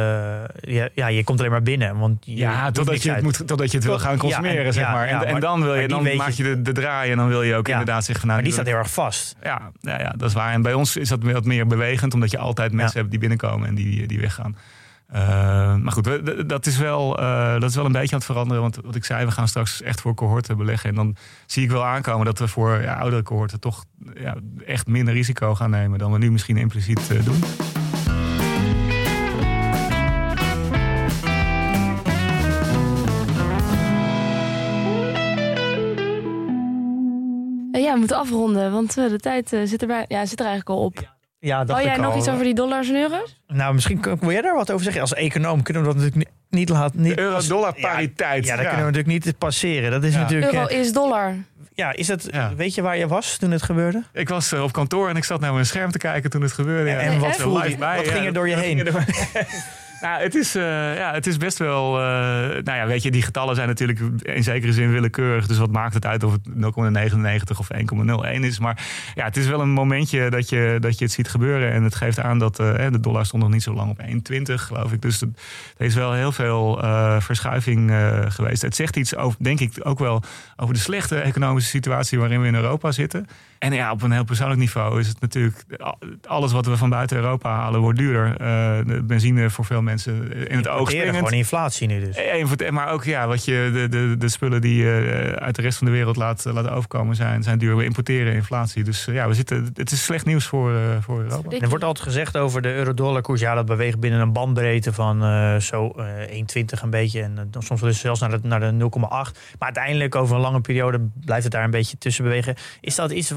ja, ja, je komt alleen maar binnen. Want je ja, totdat je, het moet, totdat je het wil gaan consumeren, en, zeg maar. En, en, dan wil je, dan maak je de, de draai en dan wil je ook inderdaad zeggen van nou. Maar die staat heel erg vast. Ja, ja, ja, dat is waar. En bij ons is dat wat meer bewegend, omdat je altijd mensen hebt die binnenkomen en die, die weggaan. Uh, maar goed, dat is, wel, uh, dat is wel een beetje aan het veranderen. Want wat ik zei, we gaan straks echt voor cohorten beleggen. En dan zie ik wel aankomen dat we voor ja, oudere cohorten toch ja, echt minder risico gaan nemen dan we nu misschien impliciet uh, doen. Ja, we moeten afronden, want de tijd zit, er, ja, zit er eigenlijk al op. Ja, dat oh, jij nog iets over die dollars en euro's? Nou, misschien wil jij daar wat over zeggen. Als econoom kunnen we dat natuurlijk niet laten. Niet Euro-dollar pariteit. Ja, ja, dat kunnen we natuurlijk niet passeren. Dat is natuurlijk. Euro is dollar. Ja, is het, weet je waar je was toen het gebeurde? Ik was eh, op kantoor en ik zat naar mijn scherm te kijken toen het gebeurde. En, wat, live bij, wat ging er door je heen? Nou, het is, uh, ja, het is best wel. Uh, nou ja, weet je, die getallen zijn natuurlijk in zekere zin willekeurig. Dus wat maakt het uit of het 0,99 of 1,01 is? Maar ja, het is wel een momentje dat je, dat je het ziet gebeuren. En het geeft aan dat uh, de dollar stond nog niet zo lang op 1,20, geloof ik. Dus er is wel heel veel verschuiving geweest. Het zegt iets over, denk ik, ook wel over de slechte economische situatie waarin we in Europa zitten. En ja, op een heel persoonlijk niveau is het natuurlijk... alles wat we van buiten Europa halen wordt duurder. de benzine voor veel mensen in het oog springend. gewoon inflatie nu dus. Maar ook ja, wat je, de, de, de spullen die je uit de rest van de wereld laat, laten overkomen zijn, zijn duur. We importeren inflatie. Dus ja, we zitten, het is slecht nieuws voor, voor Europa. Er wordt altijd gezegd over de euro-dollar koers. Ja, dat beweegt binnen een bandbreedte van uh, zo uh, 1,20 een beetje. En uh, soms dus zelfs naar de, naar de 0,8. Maar uiteindelijk over een lange periode blijft het daar een beetje tussen bewegen. Is dat iets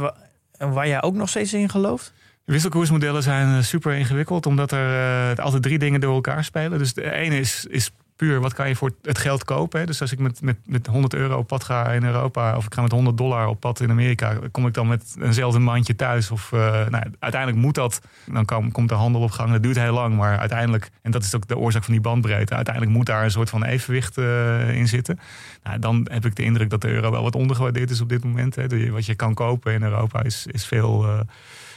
waar, waar jij ook nog steeds in gelooft? Wisselkoersmodellen zijn eh, super ingewikkeld, omdat er uh, altijd drie dingen door elkaar spelen. Dus de ene is, is wat kan je voor het geld kopen. Hè? Dus als ik met, met, met 100 euro op pad ga in Europa, of ik ga met 100 dollar op pad in Amerika, kom ik dan met eenzelfde mandje thuis. Of uh, nou, uiteindelijk moet dat. Dan komt de handel op gang. Dat duurt heel lang, maar uiteindelijk, en dat is ook de oorzaak van die bandbreedte, uiteindelijk moet daar een soort van evenwicht uh, in zitten. Nou, dan heb ik de indruk dat de euro wel wat ondergewaardeerd is op dit moment. Hè? Wat je kan kopen in Europa is, is veel. Uh,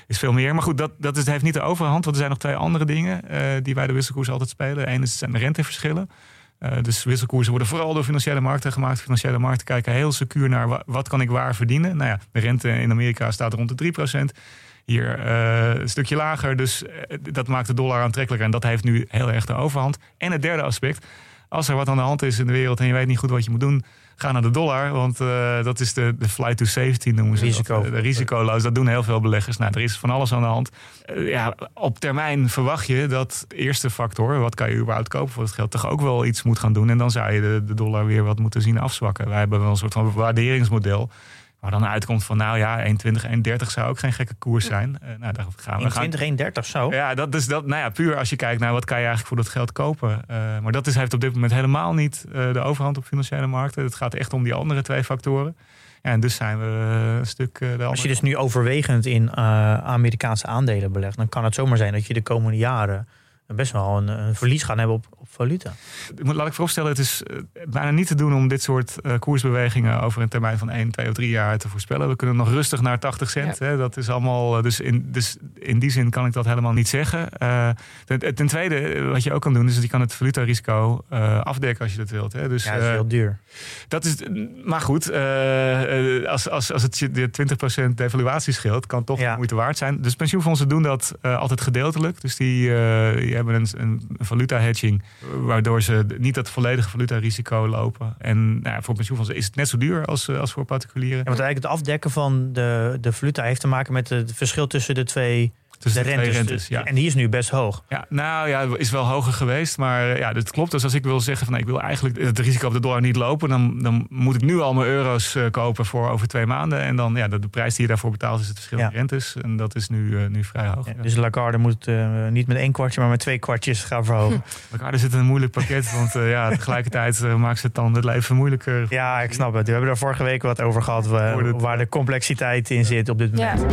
is veel meer. Maar goed, dat, dat is, heeft niet de overhand. Want er zijn nog twee andere dingen die bij de wisselkoers altijd spelen. Eén is zijn de renteverschillen. Uh, dus wisselkoersen worden vooral door financiële markten gemaakt. Financiële markten kijken heel secuur naar wat kan ik waar verdienen. Nou ja, de rente in Amerika staat rond de 3%. Hier uh, een stukje lager. Dus dat maakt de dollar aantrekkelijker. En dat heeft nu heel erg de overhand. En het derde aspect. Als er wat aan de hand is in de wereld en je weet niet goed wat je moet doen ga naar de dollar. Want uh, dat is de, de flight to safety noemen ze Risico. dat. De risicoloos, dat doen heel veel beleggers. Nou, er is van alles aan de hand. Uh, ja, op termijn verwacht je dat de eerste factor... wat kan je überhaupt kopen voor het geld... toch ook wel iets moet gaan doen. En dan zou je de, de dollar weer wat moeten zien afzwakken. Wij hebben wel een soort van waarderingsmodel... Waar dan uitkomt van, nou ja, 1,20, 1,30 zou ook geen gekke koers zijn. Uh, nou, daar gaan we 1,20, 1,30 zo? Ja, dat is dat. Nou ja, puur als je kijkt naar wat kan je eigenlijk voor dat geld kopen. Uh, maar dat is, heeft op dit moment helemaal niet uh, de overhand op financiële markten. Het gaat echt om die andere twee factoren. Ja, en dus zijn we een stuk. de als je dus nu overwegend in Amerikaanse aandelen belegt, dan kan het zomaar zijn dat je de komende jaren best wel een, een, verlies gaan hebben op, valuta. Laat ik vooropstellen, het is bijna niet te doen om dit soort uh, koersbewegingen over een termijn van 1, 2 of 3 jaar te voorspellen. We kunnen nog rustig naar 80 cent. Ja. Hè, dat is allemaal, dus in, dus in die zin kan ik dat helemaal niet zeggen. Uh, ten, ten, tweede, wat je ook kan doen, is dat je kan het valutarisico uh, afdekken als je dat wilt. Hè. Dus, ja, dat is heel duur. Dat is, maar goed, als, als, als het je de 20% devaluatie scheelt, kan toch ja. moeite waard zijn. Dus pensioenfondsen doen dat altijd gedeeltelijk. Dus die hebben een, een valuta hedging, waardoor ze niet dat volledige valuta risico lopen. En nou, voor pensioenfondsen is het net zo duur als, als voor particulieren. Want eigenlijk het afdekken van de, de valuta heeft te maken met het verschil tussen de twee dus de, de rentes, rentes, ja. En die is nu best hoog. Ja, nou ja, is wel hoger geweest. Maar ja, dat klopt. Dus als ik wil zeggen van nou, ik wil eigenlijk het risico op de dollar niet lopen, dan, dan moet ik nu al mijn euro's uh, kopen voor over twee maanden. En dan ja, de, de prijs die je daarvoor betaalt is het verschil in rentes. En dat is nu, uh, nu vrij hoog. Ja, dus Lagarde moet uh, niet met één kwartje, maar met twee kwartjes gaan verhogen. Lagarde zit in een moeilijk pakket. Want ja, tegelijkertijd maakt ze het dan het leven moeilijker. Ja, ik snap het. We hebben er vorige week wat over gehad. waar de complexiteit in zit op dit moment.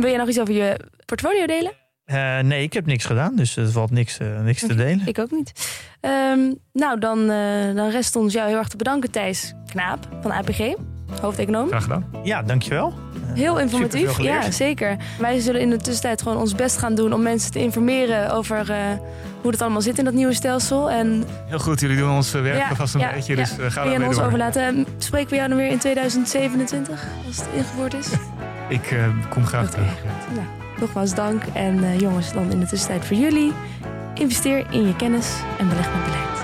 Wil je nog iets over je portfolio delen? Uh, nee, ik heb niks gedaan, dus er valt niks, uh, niks te delen. Ik ook niet. Um, nou, dan, uh, dan rest ons jou heel erg te bedanken, Thijs Knaap van APG, hoofdeconoom. Graag gedaan. Ja, dankjewel. Heel informatief, ja, zeker. Wij zullen in de tussentijd gewoon ons best gaan doen om mensen te informeren over hoe het allemaal zit in dat nieuwe stelsel. En... Heel goed, jullie doen ons werk ja, vast een ja, beetje, dus ja. gaan we we ons overlaten. Spreken we jou dan weer in 2027, als het ingevoerd is? Ik uh, kom graag terug. Nou, nogmaals dank. En uh, jongens, dan in de tussentijd voor jullie. Investeer in je kennis en beleg met beleid.